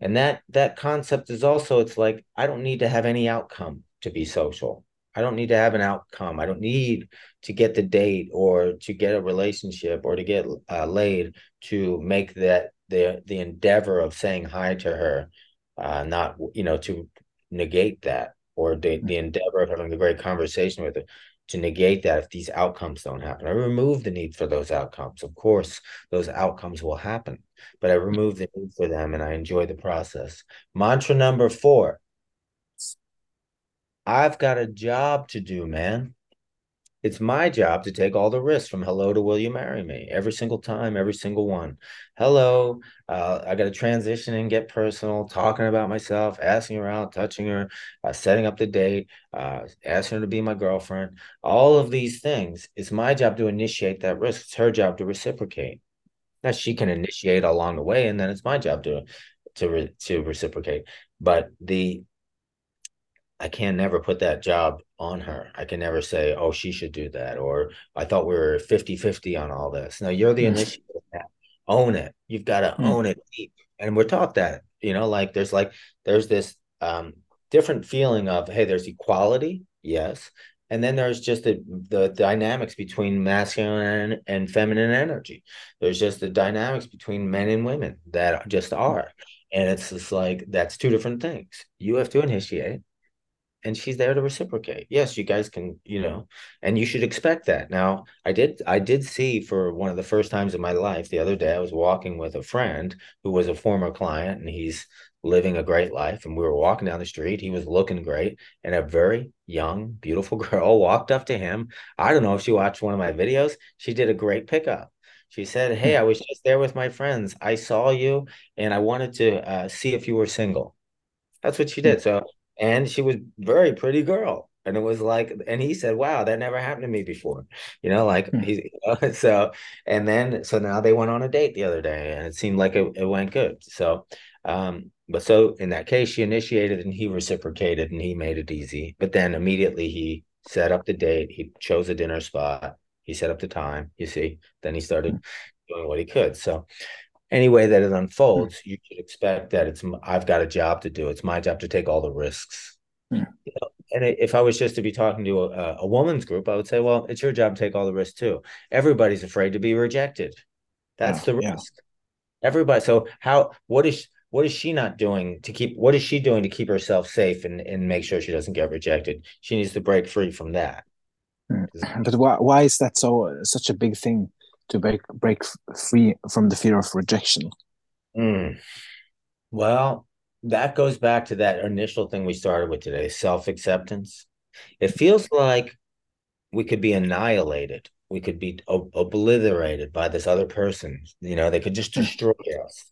And that that concept is also it's like I don't need to have any outcome to be social. I don't need to have an outcome. I don't need to get the date or to get a relationship or to get uh, laid to make that the the endeavor of saying hi to her uh, not you know to negate that or the, the endeavor of having a great conversation with her to negate that if these outcomes don't happen. I remove the need for those outcomes. Of course, those outcomes will happen, but I remove the need for them and I enjoy the process. Mantra number four. I've got a job to do, man. It's my job to take all the risks from hello to will you marry me? Every single time every single one. Hello uh, i got to transition and get personal talking about myself asking her out touching her uh, setting up the date uh, asking her to be my girlfriend. All of these things. It's my job to initiate that risk. It's her job to reciprocate now she can initiate along the way and then it's my job to to re- to reciprocate but the I can never put that job on her. I can never say, oh, she should do that. Or I thought we were 50 50 on all this. No, you're the mm. initiator. Own it. You've got to mm. own it. And we're taught that, you know, like there's like, there's this um, different feeling of, hey, there's equality. Yes. And then there's just the, the dynamics between masculine and, feminine energy. There's just the dynamics between men and women that just are. And it's just like, that's two different things. You have to initiate and she's there to reciprocate. Yes, you guys can, you know, and you should expect that. Now, I did I did see for one of the first times in my life the other day I was walking with a friend who was a former client and he's living a great life and we were walking down the street, he was looking great and a very young, beautiful [laughs] girl walked up to him. I don't know if she watched one of my videos. She did a great pickup. She said, "Hey, I was just there with my friends. I saw you and I wanted to uh, see if you were single." That's what she did. So and she was very pretty girl and it was like and he said wow that never happened to me before you know like hmm. he's [laughs] you know, so and then so now they went on a date the other day and it seemed like it, it went good so um but so in that case she initiated and he reciprocated and he made it easy but then immediately he set up the date he chose a dinner spot he set up the time you see then he started hmm. doing what he could so any way that it unfolds, mm. you should expect that it's I've got a job to do. It's my job to take all the risks. Mm. You know? And if I was just to be talking to a, a woman's group, I would say, well, it's your job to take all the risks too. Everybody's afraid to be rejected. That's yeah, the risk. Yeah. Everybody. So how? What is? What is she not doing to keep? What is she doing to keep herself safe and and make sure she doesn't get rejected? She needs to break free from that. Hmm. But why why is that so such a big thing? to break break free from the fear of rejection? Mm. Well, that goes back to that initial thing we started with today, self acceptance. It feels like we could be annihilated. We could be ob- obliterated by this other person. You know, they could just hmm. destroy us.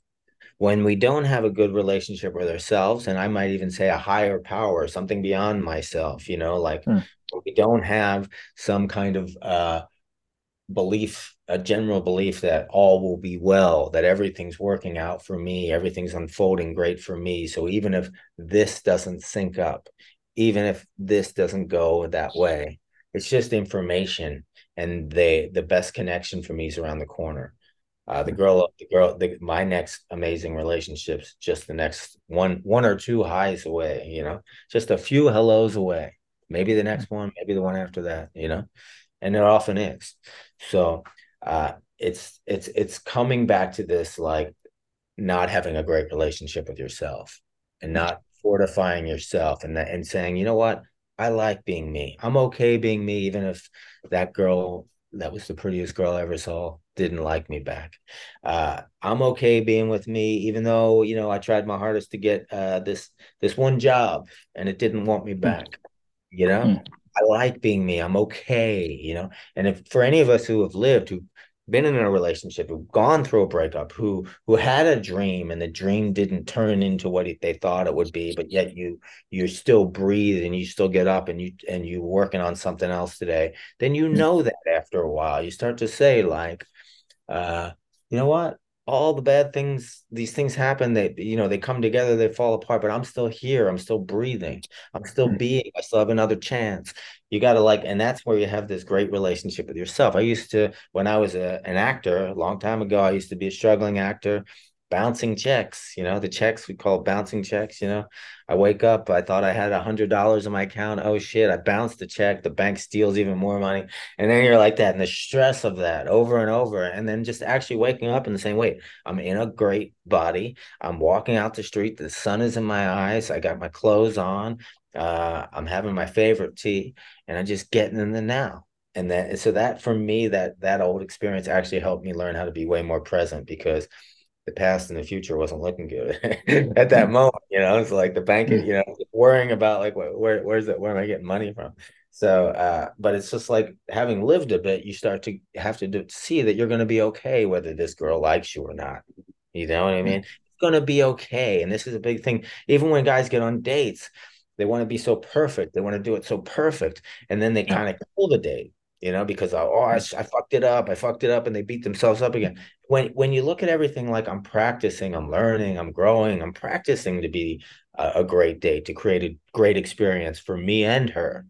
When we don't have a good relationship with ourselves, and I might even say a higher power, something beyond myself, you know, like mm. we don't have some kind of uh, belief, a general belief that all will be well, that everything's working out for me, everything's unfolding great for me. So even if this doesn't sync up, even if this doesn't go that way, it's just information. And they the best connection for me is around the corner. Uh, the girl, the girl, the, my next amazing relationships, just the next one, one or two highs away, you know, just a few hellos away. Maybe the next one, maybe the one after that, you know and it often is. So uh, it's it's it's coming back to this like not having a great relationship with yourself and not fortifying yourself and and saying, you know what, I like being me. I'm okay being me, even if that girl that was the prettiest girl I ever saw didn't like me back. Uh, I'm okay being with me, even though you know I tried my hardest to get uh, this this one job and it didn't want me hmm. back. You know, mm. I like being me. I'm okay, you know. And if for any of us who have lived, who've been in a relationship, who've gone through a breakup, who who had a dream and the dream didn't turn into what they thought it would be, but yet you you still breathe and you still get up and you and you working on something else today, then you know that after a while you start to say like, uh, you know what? All the bad things these things happen they you know they come together they fall apart but i'm still here i'm still breathing i'm still hmm. being i still have another chance you got to like and that's where you have this great relationship with yourself i used to when i was a, an actor a long time ago i used to be a struggling actor bouncing checks, you know, the checks we call bouncing checks, you know. I wake up, I thought I had a hundred dollars in my account. Oh shit, I bounced the check, the bank steals even more money. And then you're like that, and the stress of that over and over. And then just actually waking up the same way. I'm in a great body. I'm walking out the street, the sun is in my eyes, I got my clothes on, uh, I'm having my favorite tea, and I'm just getting in the now and that so that for me that that old experience actually helped me learn how to be way more present because the past and the future wasn't looking good [laughs] at that mm-hmm. moment. You know, it's like the bank, mm-hmm. you know, worrying about like where where's it where am I getting money from? So, uh, but it's just like having lived a bit, you start to have to do, see that you're going to be okay whether this girl likes you or not. You know what I mm-hmm. mean? It's going to be okay, and this is a big thing. Even when guys get on dates, they want to be so perfect. They want to do it so perfect, and then they kind of kill the date you know, because oh, I, I fucked it up, I fucked it up, and they beat themselves up again. When when you look at everything like I'm practicing, I'm learning, I'm growing, I'm practicing to be a, a great date, to create a great experience for me and her.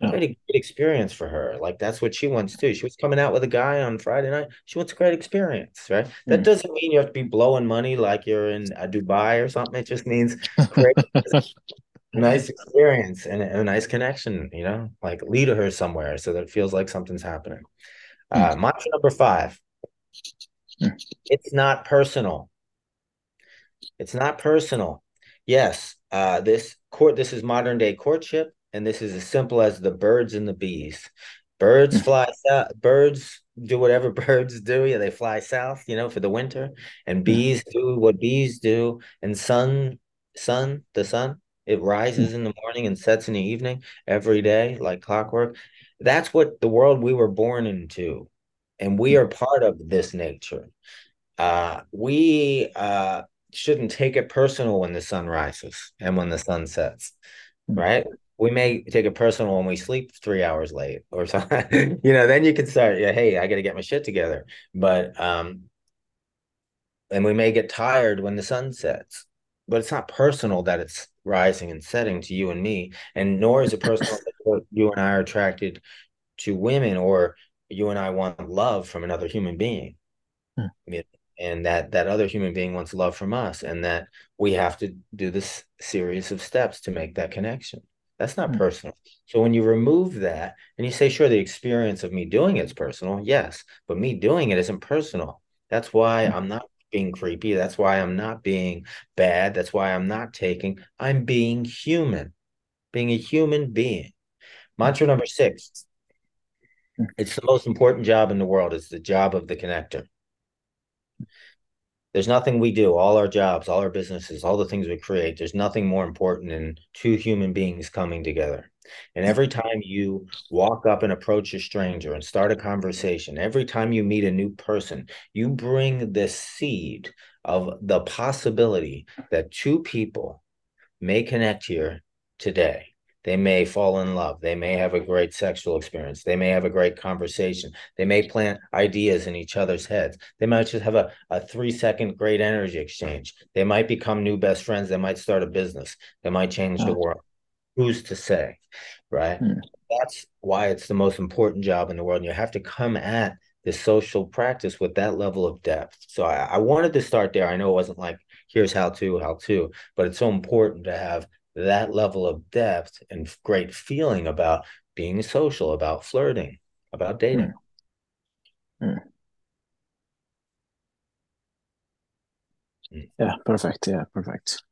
Yeah. Create a great experience for her. Like that's what she wants too. She was coming out with a guy on Friday night. She wants a great experience, right? That mm. doesn't mean you have to be blowing money like you're in uh, Dubai or something. It just means [laughs] great nice experience and a, nice connection, you know, like lead her somewhere so that it feels like something's happening. Uh, mm. mantra number five mm. it's not personal. It's not personal. Yes, uh, this court, this is modern day courtship, and this is as simple as the birds and the bees. Birds hmm. fly south, birds do whatever [laughs] birds do. Yeah, they fly south, you know, for the winter, and hmm. bees do what bees do, and sun, sun, the sun it rises in the morning and sets in the evening every day, like clockwork. That's what the world we were born into. And we are part of this nature. Uh, we uh, shouldn't take it personal when the sun rises and when the sun sets, right? We may take it personal when we sleep three hours late or something. [laughs] you know, then you can start, yeah, hey, I got to get my shit together. But, um, and we may get tired when the sun sets, but it's not personal that it's rising and setting to you and me, and nor is it personal [laughs] that you and I are attracted to women or you and I want love from another human being. Hmm. And that that other human being wants love from us, and that we have to do this series of steps to make that connection. That's not hmm. personal. So when you remove that and you say, sure, the experience of me doing it's personal, yes, but me doing it isn't personal. That's why hmm. I'm not being creepy. That's why I'm not being bad. That's why I'm not taking. I'm being human, being a human being. Mantra number six. Hmm. It's the most important job in the world. It's the job of the connector. There's nothing we do, all our jobs, all our businesses, all the things we create. There's nothing more important than two human beings coming together. And mm. every time you walk up and approach a stranger and start a conversation, every time you meet a new person, you bring the seed of the possibility that two people may connect here today. They may fall in love. They may have a great sexual experience. They may have a great conversation. They may plant ideas in each other's heads. They might just have a, a three second great energy exchange. They might become new best friends. They might start a business. They might change the world who's to say, right? Hmm. That's why it's the most important job in the world. And you have to come at this social practice with that level of depth. So I, I wanted to start there. I know it wasn't like here's how to, how to, but it's so important to have that level of depth and great feeling about being social, about flirting, about dating. Hmm. Hmm. hmm. Yeah, perfect. Yeah, perfect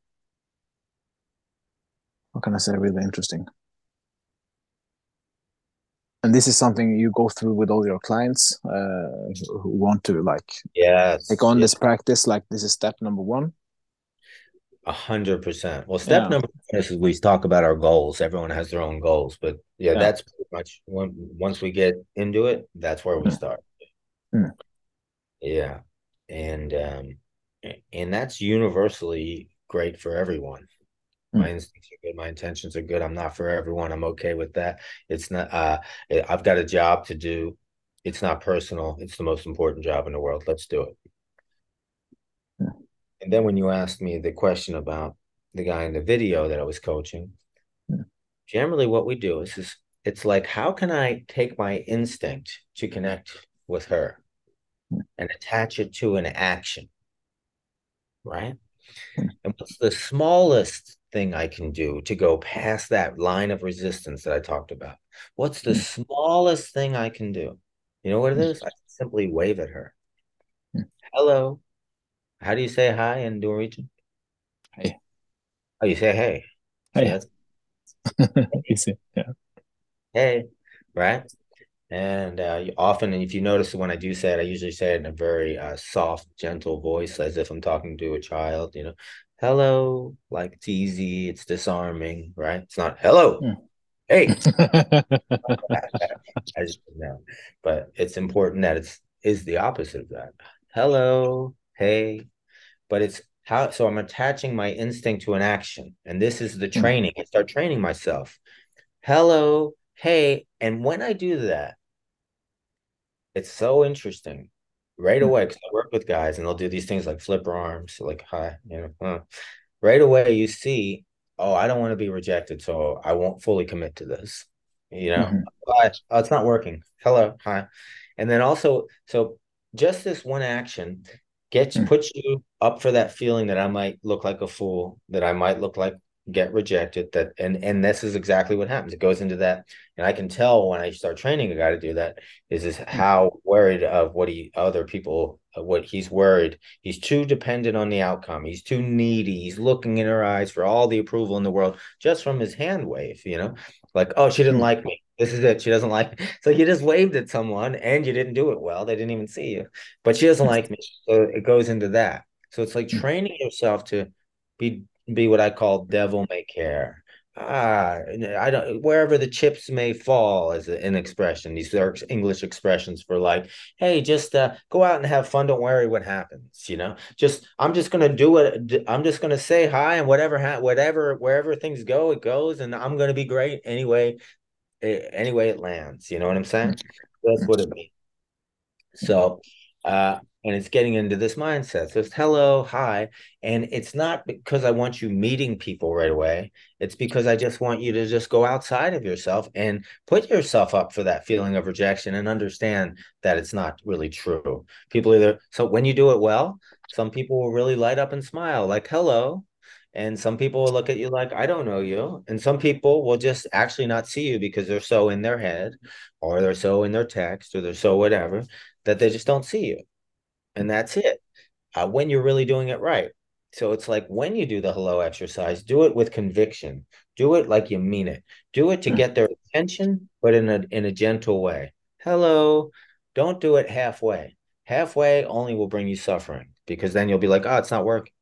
what can I say, really interesting. And this is something you go through with all your clients uh, who want to like yeah take on this practice. Like this is step number one. A hundred percent. Well, step yeah. number one is we talk about our goals. Everyone has their own goals, but yeah, yeah. that's pretty much when, once we get into it, that's where we mm. start. Mm. Yeah, and um, and that's universally great for everyone my hmm. instincts are good my intentions are good i'm not for everyone i'm okay with that it's not uh i've got a job to do it's not personal it's the most important job in the world let's do it. And then when you asked me the question about the guy in the video that i was coaching yeah. generally what we do is, is it's like how can i take my instinct to connect with her yeah. and attach it to an action right? And what's the smallest thing I can do to go past that line of resistance that I talked about? What's the smallest thing I can do? You know what it is? I simply wave at her. Hello. How do you say hi in Norwegian? Hey. Oh, you say hey. Hey. Easy. [laughs] Yeah. Hey, right? And uh, often, if you notice when I do say it, I usually say it in a very uh, soft, gentle voice, as if I'm talking to a child. You know, hello, like it's easy, it's disarming, right? It's not hello, Hmm. hey. [laughs] I just know, but it's important that it's is the opposite of that. Hello, hey, but it's how. So I'm attaching my instinct to an action, and this is the Hmm. training. I start training myself. Hello, hey, and when I do that, it's so interesting right Hmm. away because I work with guys and they'll do these things like flipper arms, like hi, you know, huh. right away you see, oh, I don't want to be rejected, so I won't fully commit to this. You know, Mhm. Hi. oh, it's not working. Hello, hi, and then also, so just this one action gets Hmm. puts you up for that feeling that I might look like a fool, that I might look like get rejected that and and this is exactly what happens it goes into that and i can tell when i start training a guy to do that is is Hmm. how worried of what he other people what he's worried he's too dependent on the outcome he's too needy he's looking in her eyes for all the approval in the world just from his hand wave you know like oh she didn't Hmm. like me this is it she doesn't like me. so you just waved at someone and you didn't do it well they didn't even see you but she doesn't like me so it goes into that so it's like Hmm. training yourself to be be what I call devil may care. Ah, I don't wherever the chips may fall is an expression. These are English expressions for like, hey, just uh, go out and have fun. Don't worry what happens. You know, just I'm just gonna do it. I'm just gonna say hi and whatever ha- whatever wherever things go, it goes, and I'm gonna be great anyway. It, anyway, it lands. You know what I'm saying? That's what it means. So, uh, and it's getting into this mindset. So it's hello, hi. And it's not because I want you meeting people right away. It's because I just want you to just go outside of yourself and put yourself up for that feeling of rejection and understand that it's not really true. People either, so when you do it well, some people will really light up and smile, like hello. And some people will look at you like, I don't know you. And some people will just actually not see you because they're so in their head or they're so in their text or they're so whatever that they just don't see you. And that's it. Uh, when you're really doing it right. So it's like when you do the hello exercise, do it with conviction. Do it like you mean it. Do it to Hmm. get their attention, but in a in a gentle way. Hello. Don't do it halfway. Halfway only will bring you suffering because then you'll be like, oh, it's not working.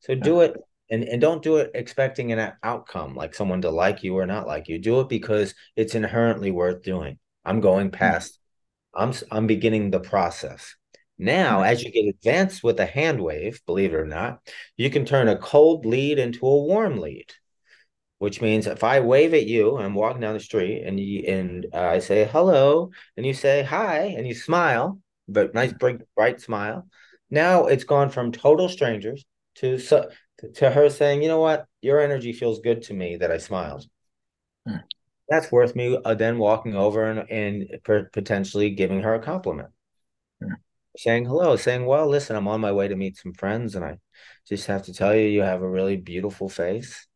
So do it and, and don't do it expecting an outcome like someone to like you or not like you. Do it because it's inherently worth doing. I'm going Hmm. past I'm I'm beginning the process. Now, Hmm. as you get advanced with a hand wave, believe it or not, you can turn a cold lead into a warm lead, which means if I wave at you and I'm walking down the street and you and uh, I say hello and you say hi and you smile, but nice bright bright smile. Now it's gone from total strangers to to her saying, you know what, your energy feels good to me that I smiled. Hmm. that's worth me uh, then walking over and, and potentially giving her a compliment. Hmm. saying hello saying well listen i'm on my way to meet some friends and i just have to tell you you have a really beautiful face.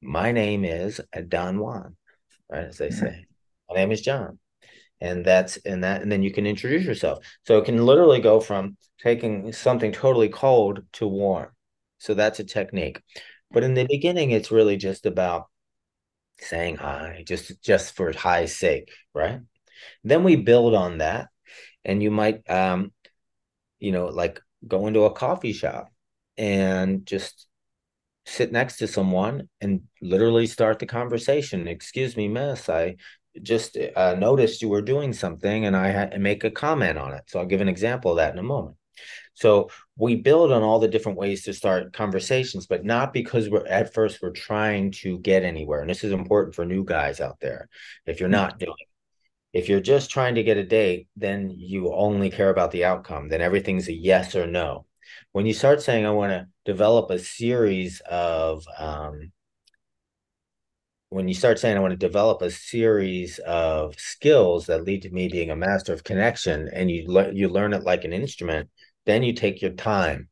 My name is don juan right as they Hmm. say. My name is john and that's and that and then you can introduce yourself. So it can literally go from taking something totally cold to warm so that's a technique. But in the beginning it's really just about saying hi just just for high's sake right? Then we build on that and you might um you know like go into a coffee shop and just sit next to someone and literally start the conversation. Excuse me miss i just uh, noticed you were doing something and i to make a comment on it. So i'll give an example of that in a moment so we build on all the different ways to start conversations, but not because we're at first we're trying to get anywhere. And this is important for new guys out there. If you're not doing if you're just trying to get a date, then you only care about the outcome. Then everything's a yes or no. When you start saying, I want to develop a series of, um, when you start saying, I want to develop a series of skills that lead to me being a master of connection, and you le- you learn it like an instrument, then you take your time.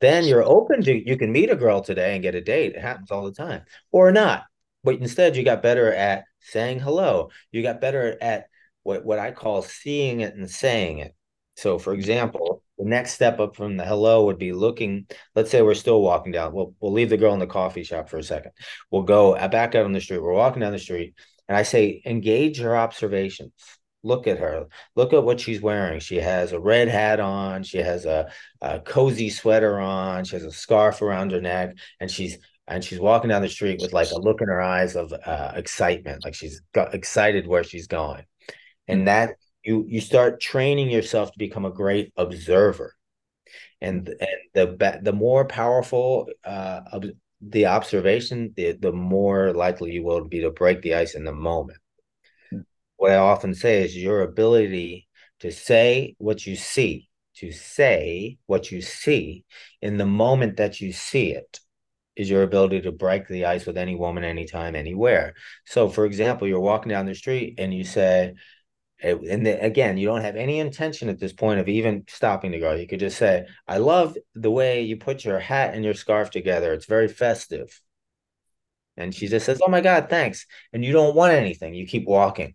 then you're open to you can meet a girl today and get a date. It happens all the time, or not. But instead, you got better at saying hello. You got better at what, what I call seeing it and saying it. So, for example, the next step up from the hello would be looking. Let's say we're still walking down. We'll we'll leave the girl in the coffee shop for a second. We'll go back out on the street. We're walking down the street, and I say, engage your observations. Look at her. Look at what she's wearing. She has a red hat on. She has a, a cozy sweater on. She has a scarf around her neck, and she's and she's walking down the street with like a look in her eyes of uh, excitement, like she's got excited where she's going, and that you you start training yourself to become a great observer, and and the the more powerful uh, the observation, the the more likely you will be to break the ice in the moment. What I often say is your ability to say what you see, to say what you see in the moment that you see it is your ability to break the ice with any woman, anytime, anywhere. So, for example, you're walking down the street and you say, and again, you don't have any intention at this point of even stopping the girl. You could just say, I love the way you put your hat and your scarf together. It's very festive. And she just says, Oh my God, thanks. And you don't want anything. You keep walking.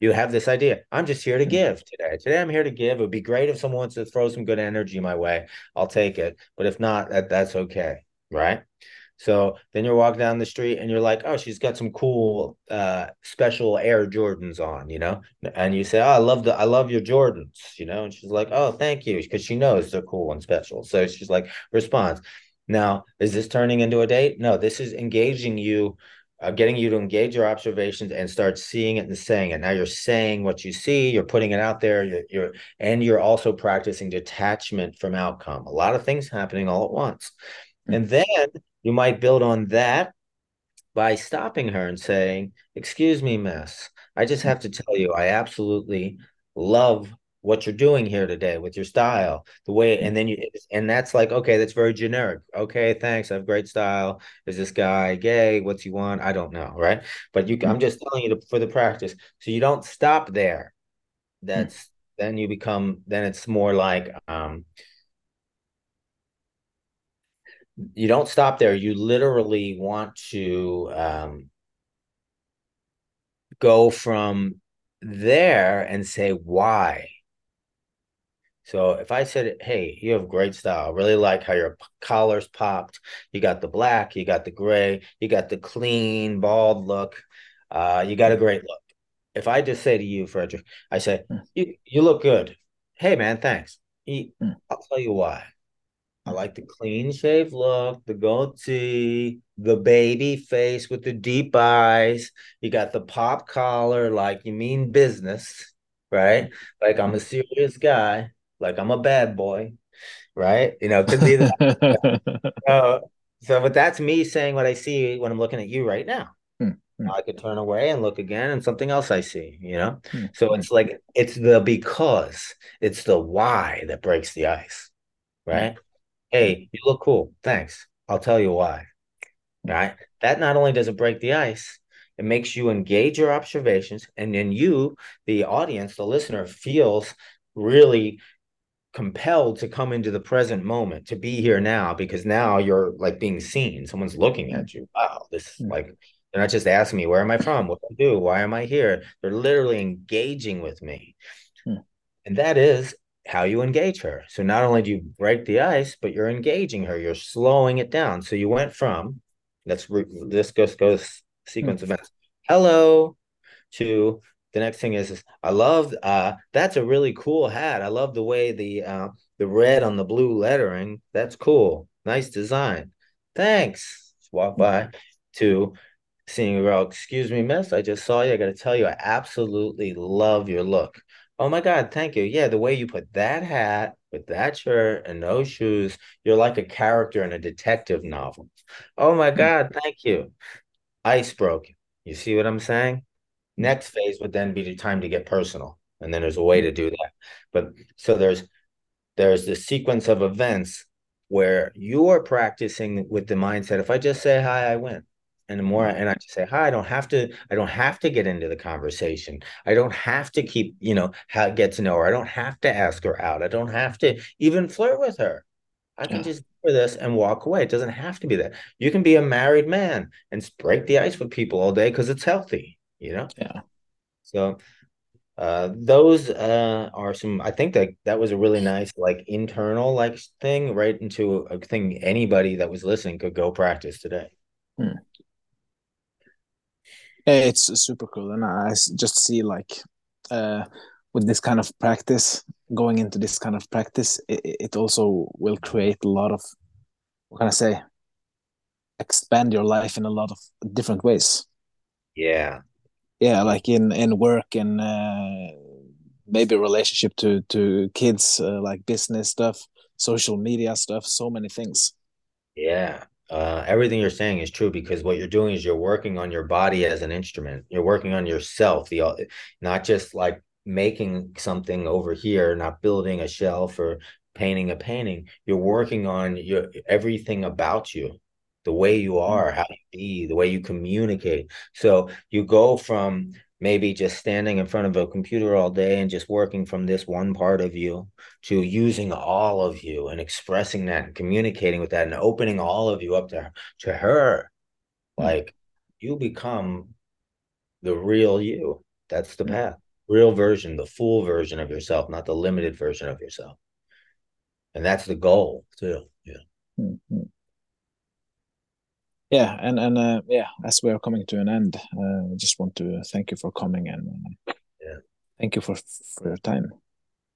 You have this idea. I'm just here to hmm. give today. Today, I'm here to give. It would be great if someone wants to throw some good energy my way. I'll take it. But if not, that, that's okay right? So then you're walking down the street and you're like, oh, she's got some cool uh special Air Jordans on, you know? And you say, Oh, I love the I love your Jordans, you know, and she's like, Oh, thank you, because she knows they're cool and special. So she's like, responds. Now, is this turning into a date? No, this is engaging you, uh, getting you to engage your observations and start seeing it and saying it. Now you're saying what you see, you're putting it out there, you're, you're and you're also practicing detachment from outcome. A lot of things happening all at once. And then you might build on that by stopping her and saying, Excuse me, miss, I just have to tell you, I absolutely love what you're doing here today with your style, the way, and then you, and that's like, okay, that's very generic. Okay, thanks. I have great style. Is this guy gay? What's he want? I don't know. Right. But you, I'm just telling you to, for the practice. So you don't stop there. That's, then you become, then it's more like, um, you don't stop there. You literally want to um, go from there and say why. So if I said, "Hey, you have great style. I really like how your collar's popped. You got the black, you got the gray, you got the clean bald look. Uh, you got a great look." If I just say to you, Frederick, I say, hmm. "You you look good." Hey, man, thanks. Hmm. I'll tell you why. I like the clean shave look, the goatee, the baby face with the deep eyes. You got the pop collar, like you mean business, right? Like I'm a serious guy, like I'm a bad boy, right? You know, could be that. [laughs] uh, so, but that's me saying what I see when I'm looking at you right now. Hmm, hmm. I could turn away and look again, and something else I see. You know, hmm. so it's like it's the because, it's the why that breaks the ice, right? Hey, you look cool. Thanks. I'll tell you why. Right? That not only does it break the ice, it makes you engage your observations, and then you, the audience, the listener, feels really compelled to come into the present moment, to be here now, because now you're like being seen. Someone's looking at you. Wow, this hmm. like they're not just asking me where am I from, what do I do, why am I here? They're literally engaging with me. Hmm. And that is how you engage her. So not only do you break the ice, but you're engaging her. You're slowing it down. So you went from let's re- this goes goes sequence mm-hmm. events. Hello to the next thing is, is I love uh that's a really cool hat. I love the way the uh the red on the blue lettering. That's cool. Nice design. Thanks. Just walk hmm. by to seeing a girl, excuse me, miss. I just saw you. I gotta tell you, I absolutely love your look. Oh my God, thank you. Yeah, the way you put that hat with that shirt and those shoes, you're like a character in a detective novel. Oh my hmm. God, thank you. Ice broken. You see what I'm saying? Next phase would then be the time to get personal. And then there's a way to do that. But so there's there's the sequence of events where you're practicing with the mindset if I just say hi, I win and the more and I just say hi, I don't have to. I don't have to get into the conversation. I don't have to keep, you know, how get to know her. I don't have to ask her out. I don't have to even flirt with her. I can yeah. just do this and walk away. It doesn't have to be that. You can be a married man and break the ice with people all day because it's healthy, you know? Yeah. So uh, those uh, are some i think that that was a really nice like internal like thing right into a thing anybody that was listening could go practice today hmm. it's super cool and i just see like uh, with this kind of practice going into this kind of practice it, it also will create a lot of what can i say expand your life in a lot of different ways yeah yeah like in in work and uh, maybe relationship to to kids uh, like business stuff social media stuff so many things. Yeah uh, everything you're saying is true because what you're doing is you're working on your body as an instrument. You're working on yourself the not just like making something over here not building a shelf or painting a painting. You're working on your everything about you the way you are, how you be, the way you communicate. So you go from maybe just standing in front of a computer all day and just working from this one part of you to using all of you and expressing that and communicating with that and opening all of you up to to her. Mm. Like you become the real you. That's the mm. path. Real version, the full version of yourself, not the limited version of yourself. And that's the goal too. Yeah. Mm-hmm yeah and and uh, yeah as we are coming to an end uh, i just want to thank you for coming and uh, yeah. thank you for for your time.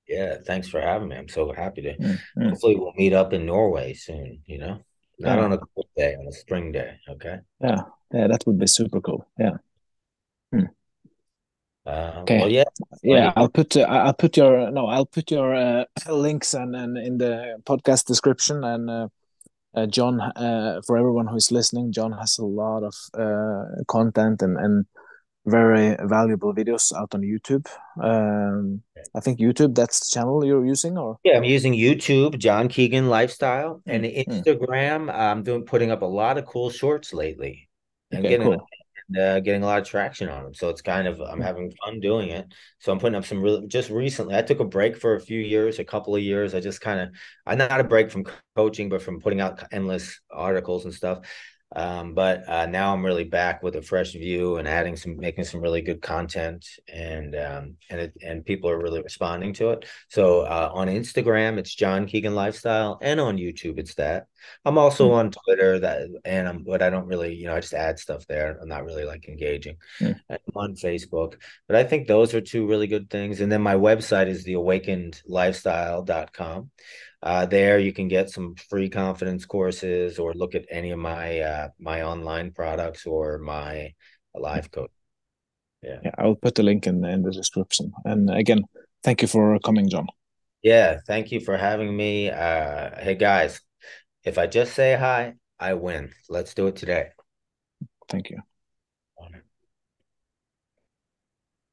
Yeah thanks for having me. I'm so happy to mm, mm. hopefully we'll meet up in norway soon you know? Not yeah. on a cold day on a spring day okay? Yeah yeah that would be super cool yeah. Hmm. uh, okay. well, yeah. Yeah i'll put uh, i'll put your no i'll put your uh, [clears throat] links and, and in the podcast description and uh, John, uh, for everyone who is listening, John has a lot of uh, content and, and very valuable videos out on YouTube. Um, I think YouTube, that's the channel you're using, or yeah, I'm using YouTube, John Keegan Lifestyle, and mm, mm. Instagram. I'm doing putting up a lot of cool shorts lately, and okay, getting cool uh, getting a lot of traction on them. So it's kind of I'm having fun doing it. So I'm putting up some really just recently. I took a break for a few years, a couple of years. I just kind of I not a break from coaching, but from putting out endless articles and stuff. Um, but uh, now I'm really back with a fresh view and adding some, making some really good content, and um, and it, and people are really responding to it. So uh, on Instagram, it's John Keegan Lifestyle, and on YouTube, it's that. I'm also mm. on Twitter, that and I'm, but I don't really, you know, I just add stuff there. I'm not really like engaging. Mm. I'm on Facebook, but I think those are two really good things. And then my website is theawakenedlifestyle.com. Uh, there you can get some free confidence courses or look at any of my uh, my online products or my live coach. Yeah. yeah, I'll put the link in, in the description. And again, thank you for coming, John. Yeah, thank you for having me. Uh, hey guys, if I just say hi, I win. Let's do it today. Thank you.